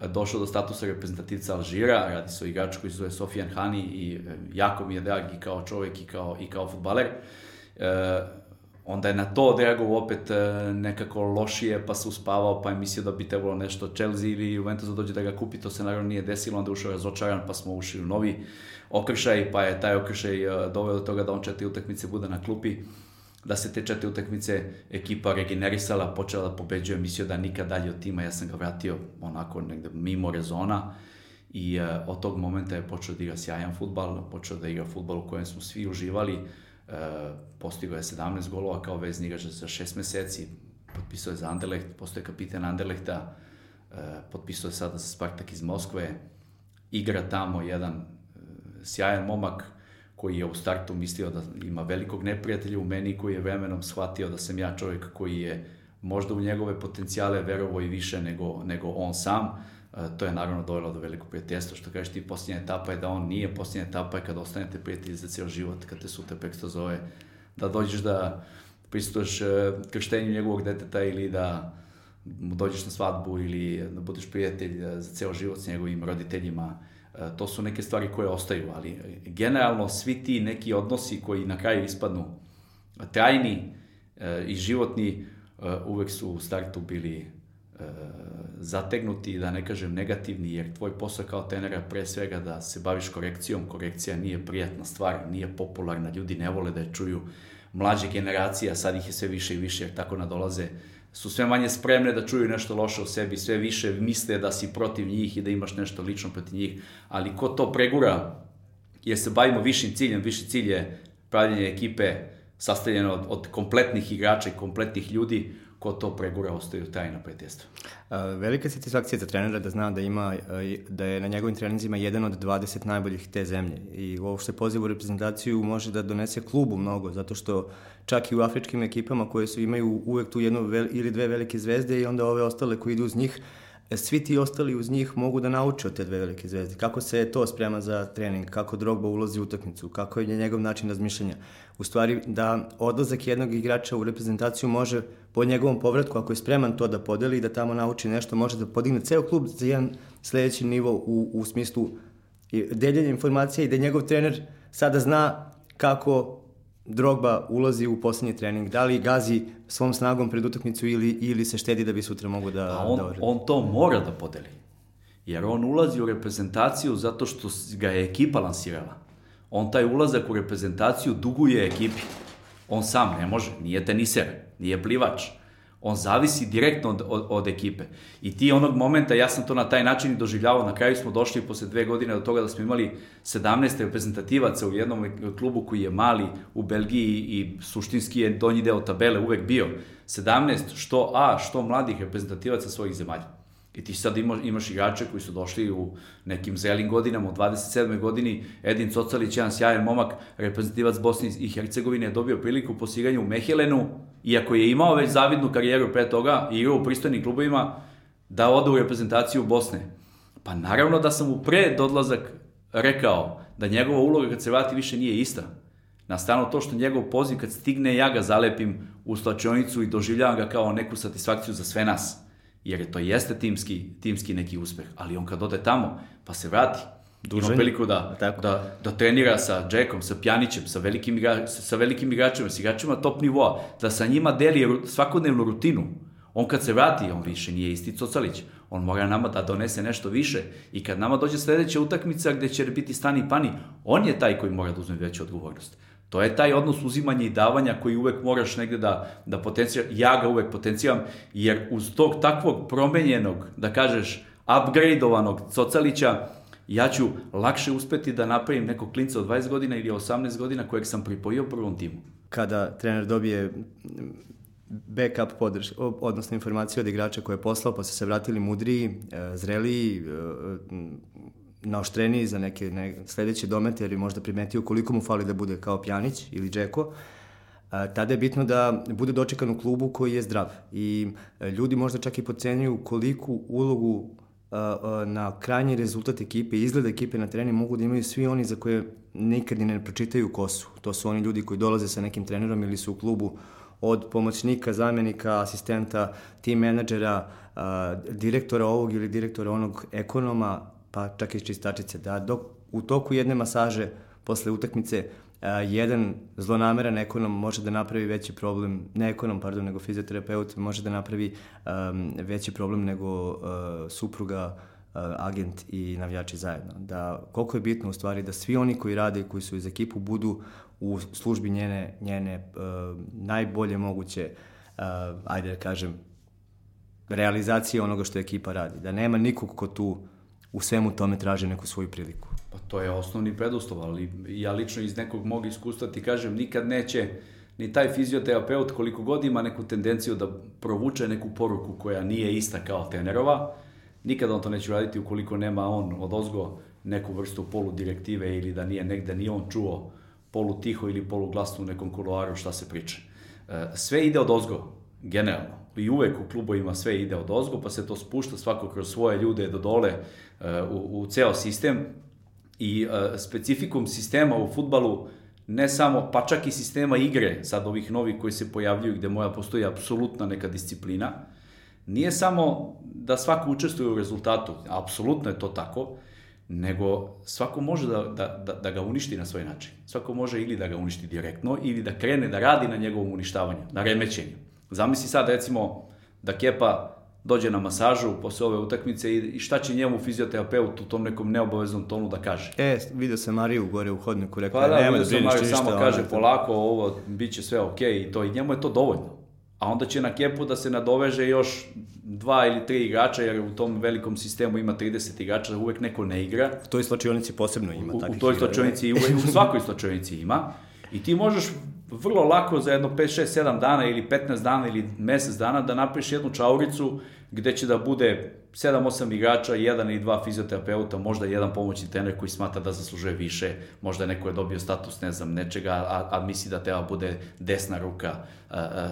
došao do statusa reprezentativca Alžira, radi se o igraču koji se zove Sofijan Hani i e, jako mi je drag i kao čovek i kao, i kao futbaler. E, onda je na to odreagovao opet e, nekako lošije, pa se uspavao, pa je mislio da bi trebalo nešto Chelsea ili Juventus da dođe da ga kupi, to se naravno nije desilo, onda je ušao razočaran, pa smo ušli u novi okršaj, pa je taj okršaj e, doveo do toga da on četiri utakmice bude na klupi da se te četiri utakmice ekipa regenerisala, počela da pobeđuje, mislio da nikad dalje od tima, ja sam ga vratio onako negde mimo rezona i uh, od tog momenta je počeo da igra sjajan futbal, počeo da igra futbal u kojem smo svi uživali, uh, postigao je 17 golova kao vezni igrač za 6 meseci, potpisao je za Anderlecht, postoje kapiten Anderlehta, uh, potpisao je sada za Spartak iz Moskve, igra tamo jedan sjajan momak, koji je u startu mislio da ima velikog neprijatelja u meni, koji je vremenom shvatio da sam ja čovjek koji je možda u njegove potencijale verovo i više nego, nego on sam. E, to je naravno dojelo do velikog prijateljstva, što kažeš ti posljednja etapa je da on nije, posljednja etapa je kad ostanete prijatelji za ceo život, kad te sutra peksto zove, da dođeš da pristuješ e, krštenju njegovog deteta ili da mu dođeš na svadbu ili da budeš prijatelj za ceo život s njegovim roditeljima E, to su neke stvari koje ostaju, ali generalno svi ti neki odnosi koji na kraju ispadnu trajni e, i životni e, uvek su u startu bili zategnuti, da ne kažem negativni, jer tvoj posao kao tenera pre svega da se baviš korekcijom, korekcija nije prijatna stvar, nije popularna, ljudi ne vole da je čuju mlađe generacije, a sad ih je sve više i više, jer tako nadolaze su sve manje spremne da čuju nešto loše o sebi, sve više misle da si protiv njih i da imaš nešto lično protiv njih, ali ko to pregura, jer se bavimo višim ciljem, viši cilj je pravljenje ekipe sastavljeno od, od kompletnih igrača i kompletnih ljudi, ko to pregura ostaju tajna prijateljstva. Velika satisfakcija za trenera da zna da ima da je na njegovim treninzima jedan od 20 najboljih te zemlje i je poziv u reprezentaciju može da donese klubu mnogo zato što čak i u afričkim ekipama koje su imaju uvek tu jednu vel, ili dve velike zvezde i onda ove ostale koji idu uz njih svi ti ostali uz njih mogu da nauče od te dve velike zvezde. Kako se to sprema za trening, kako Drogba ulazi u utakmicu, kako je njegov način razmišljanja. U stvari, da odlazak jednog igrača u reprezentaciju može po njegovom povratku, ako je spreman to da podeli i da tamo nauči nešto, može da podigne ceo klub za jedan sledeći nivo u, u smislu deljenja informacija i da njegov trener sada zna kako Drogba ulazi u poslednji trening, da li gazi svom snagom pred utakmicu ili, ili se štedi da bi sutra mogu da... A on, da on to mora da podeli. Jer on ulazi u reprezentaciju zato što ga je ekipa lansirala. On taj ulazak u reprezentaciju duguje ekipi. On sam ne može, nije teniser, nije plivač On zavisi direktno od, od, od ekipe. I ti onog momenta, ja sam to na taj način i doživljavao, na kraju smo došli posle dve godine do toga da smo imali 17 reprezentativaca u jednom klubu koji je mali u Belgiji i suštinski je donji deo tabele uvek bio. 17 što A, što mladih reprezentativaca svojih zemalja. I ti sad imaš, imaš igrače koji su došli u nekim zelim godinama, u 27. godini, Edin Cocalić, jedan sjajan momak, reprezentativac Bosne i Hercegovine, je dobio priliku po siganju u Mehelenu, iako je imao već zavidnu karijeru pre toga i igrao u pristojnim klubovima, da ode u reprezentaciju Bosne. Pa naravno da sam mu pre odlazak rekao da njegova uloga kad se vrati više nije ista. Na stranu to što njegov poziv kad stigne ja ga zalepim u slačionicu i doživljavam ga kao neku satisfakciju za sve nas. Jer je to jeste timski, timski neki uspeh, ali on kad ode tamo pa se vrati, Dužan. Ima priliku da, Tako. da, da trenira sa Jackom, sa Pjanićem, sa velikim, igra, sa velikim igračima, sa igračima top nivoa, da sa njima deli svakodnevnu rutinu. On kad se vrati, on više nije isti Cocalić. On mora nama da donese nešto više. I kad nama dođe sledeća utakmica gde će biti stani pani, on je taj koji mora da uzme veću odgovornost. To je taj odnos uzimanja i davanja koji uvek moraš negde da, da potencijam. Ja ga uvek potencijam, jer uz tog takvog promenjenog, da kažeš, upgradeovanog Cocalića, ja ću lakše uspeti da napravim nekog klinca od 20 godina ili 18 godina kojeg sam pripojio prvom timu. Kada trener dobije backup podrž, odnosno informacije od igrača koje je poslao, pa su se vratili mudriji, e, zreliji, e, naoštreniji za neke ne, sledeće domete, jer je možda primetio koliko mu fali da bude kao Pjanić ili Džeko, tada je bitno da bude dočekan u klubu koji je zdrav. I e, ljudi možda čak i pocenjuju koliku ulogu na krajnji rezultat ekipe, izgled ekipe na terenu mogu da imaju svi oni za koje nikad ni ne pročitaju kosu. To su oni ljudi koji dolaze sa nekim trenerom ili su u klubu od pomoćnika, zamenika, asistenta, tim menadžera, direktora ovog ili direktora onog ekonoma, pa čak i čistačice. Da dok u toku jedne masaže posle utakmice jedan zlonameran ekonom može da napravi veći problem, ne ekonom, pardon, nego fizioterapeut može da napravi um, veći problem nego uh, supruga, uh, agent i navijači zajedno. Da koliko je bitno u stvari da svi oni koji rade i koji su iz ekipu budu u službi njene, njene uh, najbolje moguće, uh, ajde da kažem, realizacije onoga što ekipa radi. Da nema nikog ko tu u svemu tome traži neku svoju priliku. Pa to je osnovni preduslov, ali ja lično iz nekog mog iskustva ti kažem, nikad neće ni taj fizioterapeut koliko god ima neku tendenciju da provuče neku poruku koja nije ista kao tenerova, nikada on to neće raditi ukoliko nema on od ozgo neku vrstu polu direktive ili da nije negde nije on čuo polu tiho ili polu glasno u nekom kuloaru šta se priča. E, sve ide od ozgo, generalno. I uvek u klubovima sve ide od ozgo, pa se to spušta svako kroz svoje ljude do dole e, u, u ceo sistem i uh, specifikum sistema u futbalu ne samo, pa čak i sistema igre, sad ovih novih koji se pojavljuju gde moja postoji apsolutna neka disciplina, nije samo da svako učestvuje u rezultatu, apsolutno je to tako, nego svako može da, da, da, da ga uništi na svoj način. Svako može ili da ga uništi direktno, ili da krene da radi na njegovom uništavanju, na remećenju. Zamisli sad recimo da Kepa dođe na masažu posle ove utakmice i šta će njemu fizioterapeut u tom nekom neobaveznom tonu da kaže. E, vidio sam Mariju gore u hodniku, rekao pa da, nema da briniš ništa. samo kaže ona, polako, ovo bit će sve okej okay, i to i njemu je to dovoljno. A onda će na kepu da se nadoveže još dva ili tri igrača, jer u tom velikom sistemu ima 30 igrača, uvek neko ne igra. U toj slačionici posebno ima takvih igrača. U toj slačionici, u, u svakoj slačionici ima. I ti možeš vrlo lako za jedno 5, 6, 7 dana ili 15 dana ili mesec dana da napriš jednu čauricu gde će da bude 7-8 igrača, jedan ili dva fizioterapeuta, možda jedan pomoćni trener koji smatra da zaslužuje više, možda neko je dobio status, ne znam, nečega, a, a misli da treba bude desna ruka.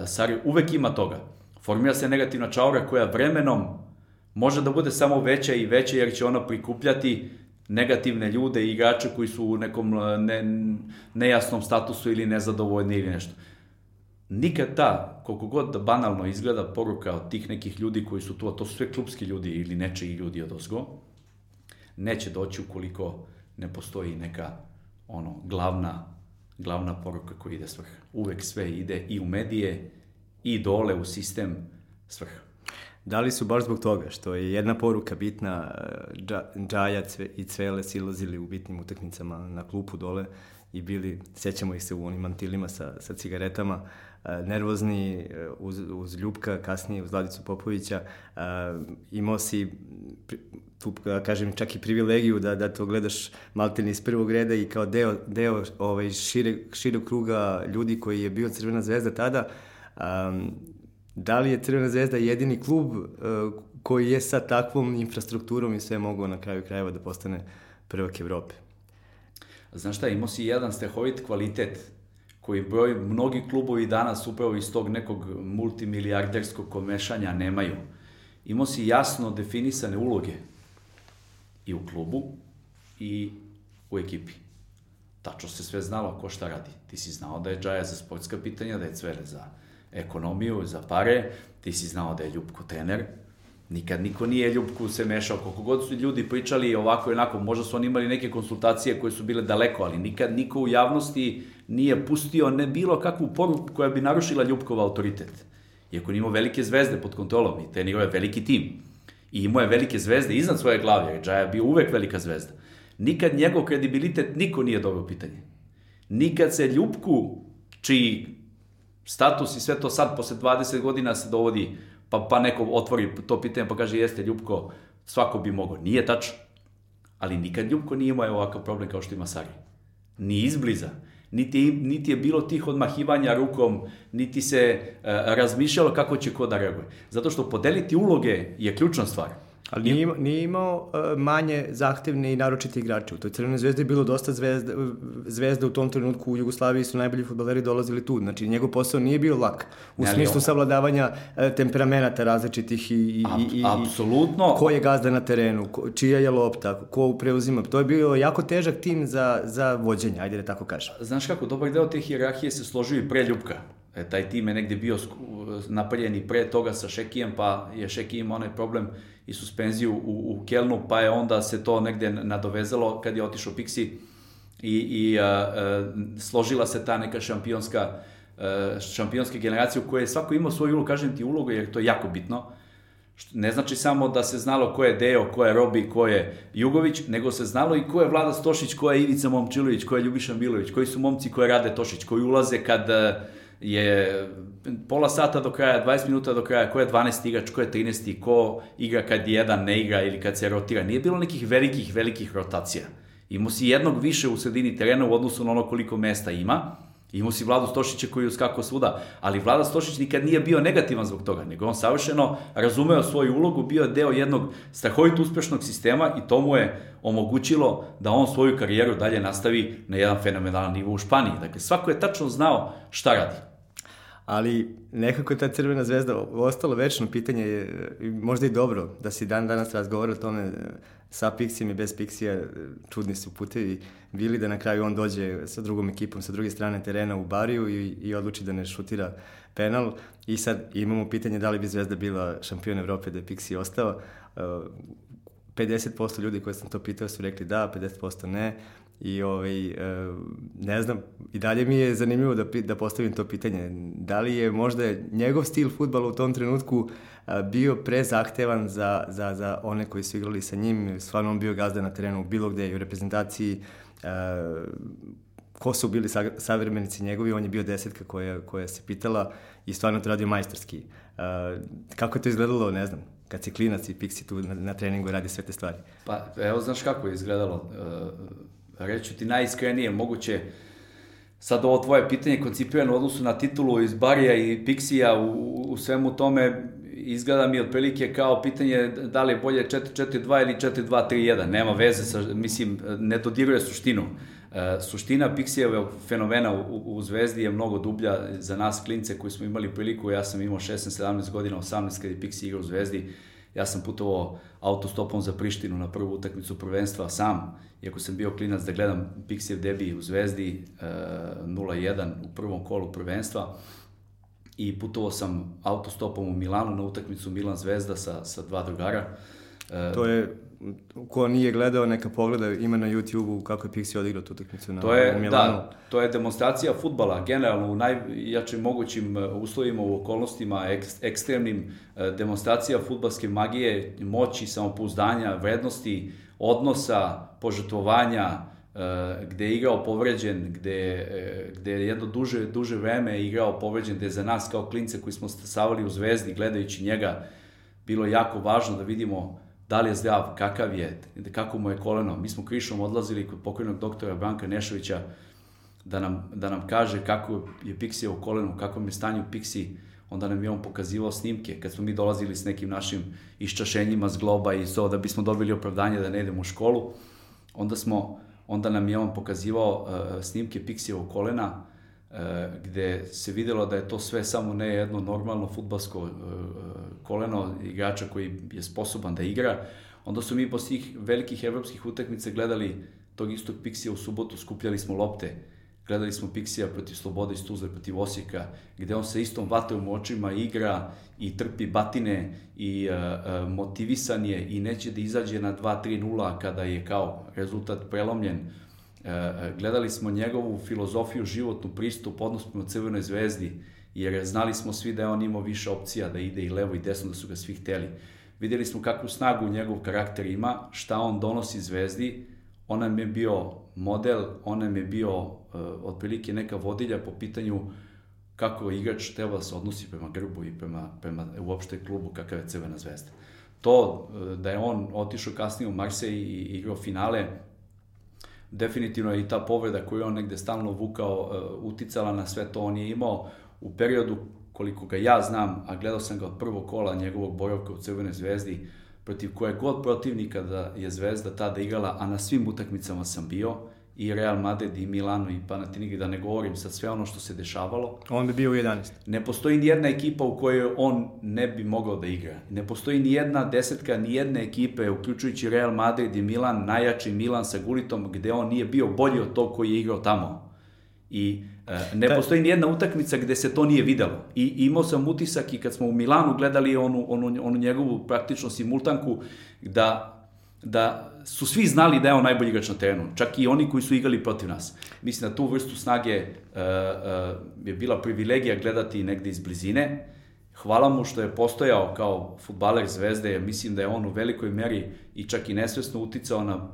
Sari, uvek ima toga. Formira se negativna čaura koja vremenom može da bude samo veća i veća jer će ona prikupljati negativne ljude i igrače koji su u nekom ne, nejasnom statusu ili nezadovoljni ili nešto. Nikad ta, koliko god da banalno izgleda poruka od tih nekih ljudi koji su tu, a to su sve klubski ljudi ili nečiji ljudi od ozgo, neće doći ukoliko ne postoji neka ono glavna glavna poruka koja ide svrha. Uvek sve ide i u medije i dole u sistem svrha. Da li su baš zbog toga što je jedna poruka bitna, e, Džaja i Cvele silazili u bitnim utakmicama na klupu dole i bili, sećamo ih se u onim mantilima sa, sa cigaretama, e, nervozni e, uz, uz Ljubka, kasnije uz Vladicu Popovića, imao si tu, kažem, čak i privilegiju da, da to gledaš maltene iz prvog reda i kao deo, deo ovaj, šire, širog kruga ljudi koji je bio Crvena zvezda tada, da li je Crvena zvezda jedini klub uh, koji je sa takvom infrastrukturom i sve mogao na kraju krajeva da postane prvak Evrope? Znaš šta, imao si jedan stehovit kvalitet koji broj mnogi klubovi danas upravo iz tog nekog multimilijarderskog komešanja nemaju. Imao si jasno definisane uloge i u klubu i u ekipi. Tačno se sve znalo ko šta radi. Ti si znao da je Džaja za sportska pitanja, da je Cvele za ekonomiju, za pare, ti si znao da je Ljubko trener, nikad niko nije Ljubku se mešao, koliko god su ljudi pričali ovako i onako, možda su oni imali neke konsultacije koje su bile daleko, ali nikad niko u javnosti nije pustio ne bilo kakvu poruku koja bi narušila Ljubkov autoritet. Iako on imao velike zvezde pod kontrolom i trenirao je veliki tim. I imao je velike zvezde iznad svoje glave, jer Džaja je bio uvek velika zvezda. Nikad njegov kredibilitet niko nije dobro pitanje. Nikad se Ljubku, čiji status i sve to sad posle 20 godina se dovodi, pa, pa neko otvori to pitanje pa kaže jeste Ljubko, svako bi mogao. Nije tačno. Ali nikad Ljubko nije imao ovakav problem kao što ima Sari. Ni izbliza. Niti, niti je bilo tih odmahivanja rukom, niti se uh, razmišljalo kako će ko da reaguje. Zato što podeliti uloge je ključna stvar. Ali nije, nije imao uh, manje zahtevne i naročite igrače. U toj Crvenoj zvezdi je bilo dosta zvezda, zvezda u tom trenutku u Jugoslaviji su najbolji futbaleri dolazili tu. Znači, njegov posao nije bio lak. U ne, smislu savladavanja uh, temperamenata različitih i, i, i, i Apsolutno. ko je gazda na terenu, ko, čija je lopta, ko preuzima. To je bio jako težak tim za, za vođenje, ajde da tako kažem. Znaš kako, dobar deo te hijerarhije se složio i pre Ljubka. E, taj tim je negde bio napaljen i pre toga sa Šekijem, pa je Šeki imao onaj problem i suspenziju u, u Kelnu, pa je onda se to negde nadovezalo kad je otišao Pixi i, i a, a, složila se ta neka šampionska a, šampionska generacija u kojoj je svako imao svoju ulogu, kažem ti ulogu, jer to je jako bitno. Ne znači samo da se znalo ko je Deo, ko je Robi, ko je Jugović, nego se znalo i ko je Vlada Stošić, ko je Ivica Momčilović, ko je Ljubiša Milović, koji su momci koji rade Tošić, koji ulaze kad je pola sata do kraja, 20 minuta do kraja, ko je 12 igrač, ko je 13, ko igra kad jedan ne igra ili kad se rotira. Nije bilo nekih velikih, velikih rotacija. Imao si jednog više u sredini terena u odnosu na ono koliko mesta ima. Imao si Vladu Stošića koji je uskakao svuda, ali Vlada Stošić nikad nije bio negativan zbog toga, nego on savršeno razumeo svoju ulogu, bio je deo jednog strahovito uspešnog sistema i to mu je omogućilo da on svoju karijeru dalje nastavi na jedan fenomenalan nivo u Španiji. Dakle, svako je tačno znao šta radi ali nekako ta crvena zvezda ostalo večno pitanje je možda i dobro da se dan danas razgovara o tome sa Pixijem i bez Pixija čudni su putevi. Bili da na kraju on dođe sa drugom ekipom sa druge strane terena u Bariju i, i odluči da ne šutira penal. I sad imamo pitanje da li bi Zvezda bila šampion Evrope da je Pixi ostao. 50% ljudi koje sam to pitao su rekli da, 50% ne I ovaj, e, ne znam, i dalje mi je zanimljivo da, da postavim to pitanje. Da li je možda njegov stil futbala u tom trenutku e, bio prezahtevan za, za, za one koji su igrali sa njim, stvarno on bio gazda na terenu bilo gde i u reprezentaciji, e, ko su bili savremenici njegovi, on je bio desetka koja, koja se pitala i stvarno to radio majstorski. Kako je to izgledalo, ne znam, kad si klinac i Pixi tu na, na treningu radi sve te stvari? Pa, evo, znaš kako je izgledalo reću ti najiskrenije, moguće sad ovo tvoje pitanje koncipirano u odnosu na titulu iz Barija i Pixija u, u svemu tome izgleda mi otprilike kao pitanje da li je bolje 4-4-2 ili 4-2-3-1. Nema veze sa, mislim, ne dodiruje suštinu. E, suština Pixijevog fenomena u, u Zvezdi je mnogo dublja za nas klince koji smo imali priliku. Ja sam imao 16-17 godina, 18 kada je Pixi igrao u Zvezdi. Ja sam putovao autostopom za Prištinu na prvu utakmicu prvenstva sam iako sam bio klinac da gledam Pixijev debi u Zvezdi e, 0-1 u prvom kolu prvenstva i putovao sam autostopom u Milanu na utakmicu Milan Zvezda sa, sa dva drugara. Uh, to je ko nije gledao, neka pogleda, ima na YouTube-u kako je Pixi odigrao tu utakmicu na to je, u Milanu. Da, to je demonstracija futbala, generalno u najjačim mogućim e, uslovima, u okolnostima, ek, ekstremnim, demonstracija futbalske magije, moći, samopouzdanja, vrednosti, odnosa, požrtvovanja, e, gde je igrao povređen, gde, e, gde je jedno duže, duže vreme igrao povređen, gde je za nas kao klince koji smo stasavali u zvezdi gledajući njega bilo jako važno da vidimo da li je zdrav, kakav je, kako mu je koleno. Mi smo krišom odlazili kod pokojnog doktora Branka Nešovića da nam, da nam kaže kako je Pixi u kolenu, kako je stanje u onda nam je on pokazivao snimke kad smo mi dolazili s nekim našim iščašenjima s globa i to da bismo dobili opravdanje da ne idemo u školu. Onda smo, onda nam je on pokazivao uh, snimke Pixijevog kolena, gde se videlo da je to sve samo ne jedno normalno futbalsko uh, koleno igrača koji je sposoban da igra. Onda su mi posle tih velikih evropskih utakmica gledali tog istog Pixija u subotu, skupljali smo lopte Gledali smo Pixija protiv Slobode iz Tuzle, protiv Osijeka, gde on sa istom vatrom u očima igra i trpi batine i uh, motivisan je i neće da izađe na 2-3-0 kada je kao rezultat prelomljen. Uh, gledali smo njegovu filozofiju, životnu pristup, odnos prema Crvenoj zvezdi, jer znali smo svi da je on imao više opcija da ide i levo i desno, da su ga svi hteli. Videli smo kakvu snagu njegov karakter ima, šta on donosi zvezdi, on nam je bio model, on nam je bio uh, otprilike neka vodilja po pitanju kako igrač treba da se odnosi prema grbu i prema, prema uopšte klubu kakav je Crvena zvezda. To uh, da je on otišao kasnije u Marseille i igrao finale, definitivno je i ta povreda koju on negde stalno vukao uh, uticala na sve to. On je imao u periodu koliko ga ja znam, a gledao sam ga od prvog kola njegovog boravka u Crvenoj zvezdi, protiv koje god protivnika da je Zvezda tada igrala, a na svim utakmicama sam bio, i Real Madrid i Milano i Panathinaikos, da ne govorim sad sve ono što se dešavalo. On bi bio u 11. Ne postoji ni jedna ekipa u kojoj on ne bi mogao da igra. Ne postoji ni jedna desetka, ni jedne ekipe, uključujući Real Madrid i Milan, najjači Milan sa Gulitom, gde on nije bio bolji od tog koji je igrao tamo. I e, ne postoji ni jedna utakmica gde se to nije videlo. I imao sam utisak i kad smo u Milanu gledali onu, onu, onu njegovu praktično simultanku, da da su svi znali da je on najbolji igrač na terenu, čak i oni koji su igrali protiv nas. Mislim da tu vrstu snage uh, uh, je bila privilegija gledati negde iz blizine. Hvala mu što je postojao kao futbaler zvezde, mislim da je on u velikoj meri i čak i nesvesno uticao na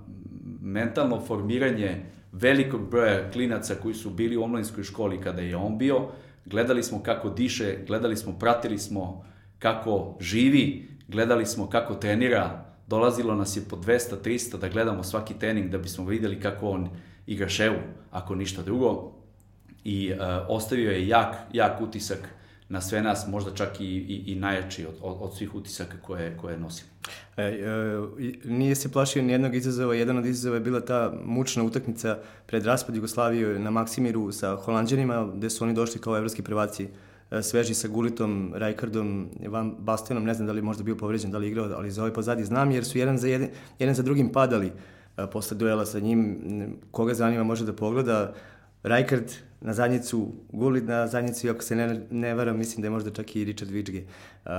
mentalno formiranje velikog broja klinaca koji su bili u omladinskoj školi kada je on bio. Gledali smo kako diše, gledali smo, pratili smo kako živi, gledali smo kako trenira, dolazilo nas je po 200, 300 da gledamo svaki trening da bismo videli kako on igra ševu, ako ništa drugo. I uh, ostavio je jak, jak utisak na sve nas, možda čak i, i, i najjači od, od, od svih utisaka koje, koje nosimo. E, e, nije se plašio ni jednog izazova, jedan od izazova je bila ta mučna utakmica pred raspad Jugoslavije na Maksimiru sa Holandjanima, gde su oni došli kao evropski prvaci sveži sa Gulitom, Rajkardom, Van Bastenom, ne znam da li možda bio povređen, da li igrao, ali za ovaj pozadi znam, jer su jedan za, jedan, jedan za drugim padali e, posle duela sa njim. Koga zanima može da pogleda. Rajkard na zadnjicu, Gulit na zadnjicu, ako se ne, ne varam, mislim da je možda čak i Richard Vičge. Uh,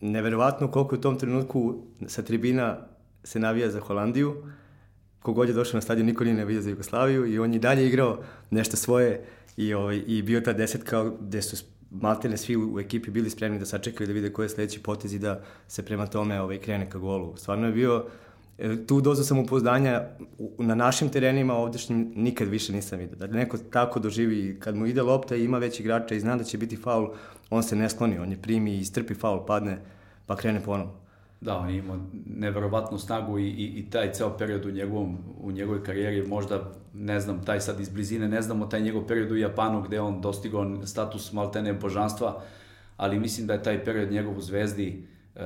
neverovatno koliko u tom trenutku sa tribina se navija za Holandiju, kogod je došao na stadion, niko nije navija za Jugoslaviju i on je dalje igrao nešto svoje i, ovaj, i bio ta desetka gde su maltene svi u, ekipi bili spremni da sačekaju da vide koji je sledeći potez i da se prema tome ovaj, krene ka golu. Stvarno je bio E, tu dozu samopouzdanja na našim terenima ovdešnjim nikad više nisam vidio. Da neko tako doživi, kad mu ide lopta i ima već igrača i zna da će biti faul, on se ne skloni, on je primi i strpi faul, padne, pa krene ponovo. Da, on je imao neverovatnu snagu i, i, i taj ceo period u, njegovom, u njegovoj karijeri, možda, ne znam, taj sad iz blizine, ne znamo taj njegov period u Japanu gde on dostigao status maltene božanstva, ali mislim da je taj period njegov u Zvezdi, uh,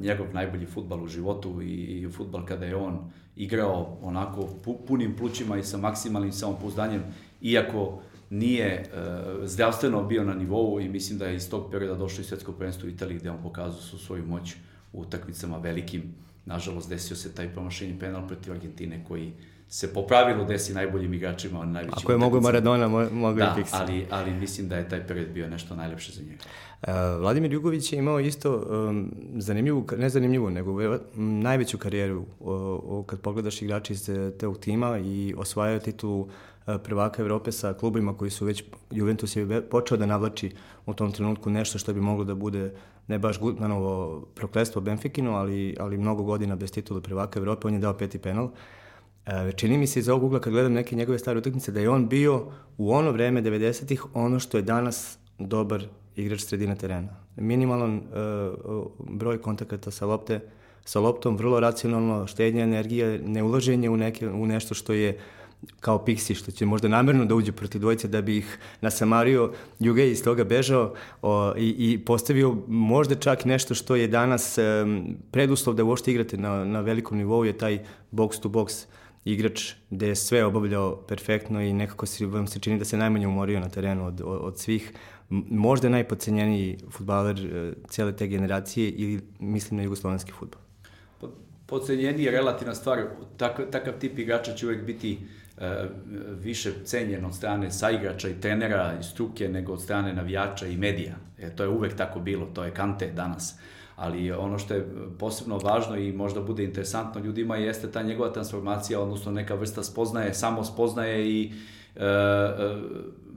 njegov najbolji futbal u životu i, i futbal kada je on igrao onako punim plućima i sa maksimalnim samopouzdanjem, iako nije uh, zdravstveno bio na nivou i mislim da je iz tog perioda došlo i svetsko prvenstvo u Italiji gde on pokazao su svoju moć utakmicama velikim. Nažalost, desio se taj promašenje penal protiv Argentine koji se po pravilu desi najboljim igračima, on najvećim Ako je mogu Maradona, mogu da, i Pixi. ali, ali mislim da je taj period bio nešto najlepše za njega. Uh, Vladimir Jugović je imao isto um, zanimljivu, ne zanimljivu, nego najveću karijeru o, o, kad pogledaš igrači iz tog tima i osvajao titulu prvaka Evrope sa klubima koji su već, Juventus je počeo da navlači u tom trenutku nešto što bi moglo da bude ne baš Gutmanovo proklestvo Benfikinu, ali, ali mnogo godina bez titula prvaka Evrope, on je dao peti penal. E, čini mi se iz ovog ugla kad gledam neke njegove stare utakmice da je on bio u ono vreme 90-ih ono što je danas dobar igrač sredina terena. Minimalan uh, broj kontakata sa lopte, sa loptom, vrlo racionalno, štednja energije, ne ulaženje u, neke, u nešto što je kao Pixi, što će možda namerno da uđe protiv dvojice da bi ih nasamario, Juge iz toga bežao o, i, i postavio možda čak nešto što je danas um, preduslov da uopšte igrate na, na velikom nivou je taj box to box igrač gde je sve obavljao perfektno i nekako se, vam se čini da se najmanje umorio na terenu od, od, od svih možda najpocenjeniji futbaler e, cele te generacije ili mislim na jugoslovenski futbol? Pocenjeniji je relativna stvar. Tak, takav tip igrača će uvek biti uh, više cenjen od strane saigrača i trenera i struke nego od strane navijača i medija. E, to je uvek tako bilo, to je kante danas. Ali ono što je posebno važno i možda bude interesantno ljudima jeste ta njegova transformacija, odnosno neka vrsta spoznaje, samo spoznaje i e, e,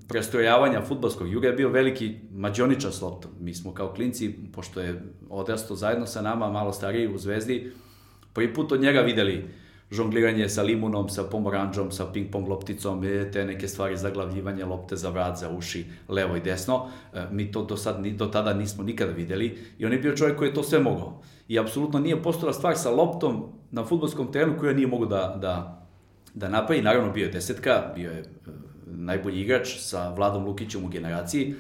prestrojavanja futbalskog juga je bio veliki mađoničar s loptom. Mi smo kao klinci, pošto je odrasto zajedno sa nama, malo stariji u Zvezdi, prvi put od njega videli žongliranje sa limunom, sa pomoranđom, sa ping-pong lopticom, te neke stvari, zaglavljivanje lopte za vrat, za uši, levo i desno. E, mi to do, sad, do tada nismo nikada videli i on je bio čovjek koji je to sve mogao. I apsolutno nije postojala stvar sa loptom na futbolskom terenu koju nije mogu da, da, da napravi. Naravno, bio je desetka, bio je e, najbolji igrač sa Vladom Lukićem u generaciji.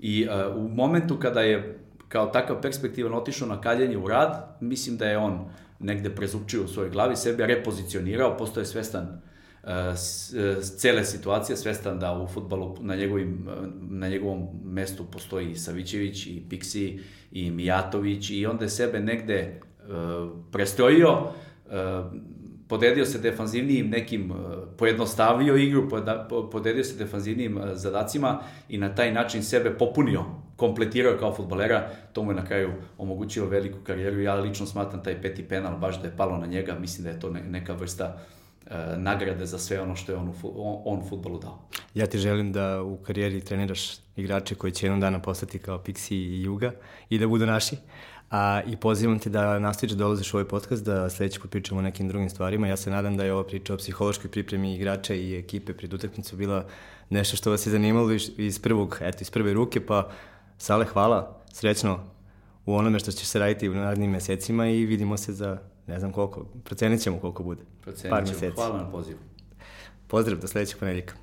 I u momentu kada je kao takav perspektivan otišao na kaljenje u rad, mislim da je on negde prezupčio u svojoj glavi, sebe repozicionirao, postoje svestan uh, cele situacije, svestan da u futbalu na, njegovim, na njegovom mestu postoji i Savićević, i Piksi, i Mijatović, i onda je sebe negde uh, prestrojio, podedio se defanzivnijim nekim, pojednostavio igru, podedio se defanzivnijim zadacima i na taj način sebe popunio kompletirao kao futbolera, to mu je na kraju omogućilo veliku karijeru. Ja lično smatram taj peti penal baš da je palo na njega, mislim da je to neka vrsta e, nagrade za sve ono što je on, on, on futbolu dao. Ja ti želim da u karijeri treniraš igrače koji će jednog dana postati kao Pixi i Juga i da budu naši. A, I pozivam te da nastaviš da dolaziš u ovaj podcast, da sledeći put pričamo o nekim drugim stvarima. Ja se nadam da je ova priča o psihološkoj pripremi igrača i ekipe pred utakmicu bila nešto što vas je zanimalo iz prvog, eto, iz prve ruke, pa Sale, hvala, srećno u onome što će se raditi u narednim mesecima i vidimo se za ne znam koliko, procenit ćemo koliko bude. Procenit ćemo, hvala na pozivu. Pozdrav, do sledećeg ponedjeljka.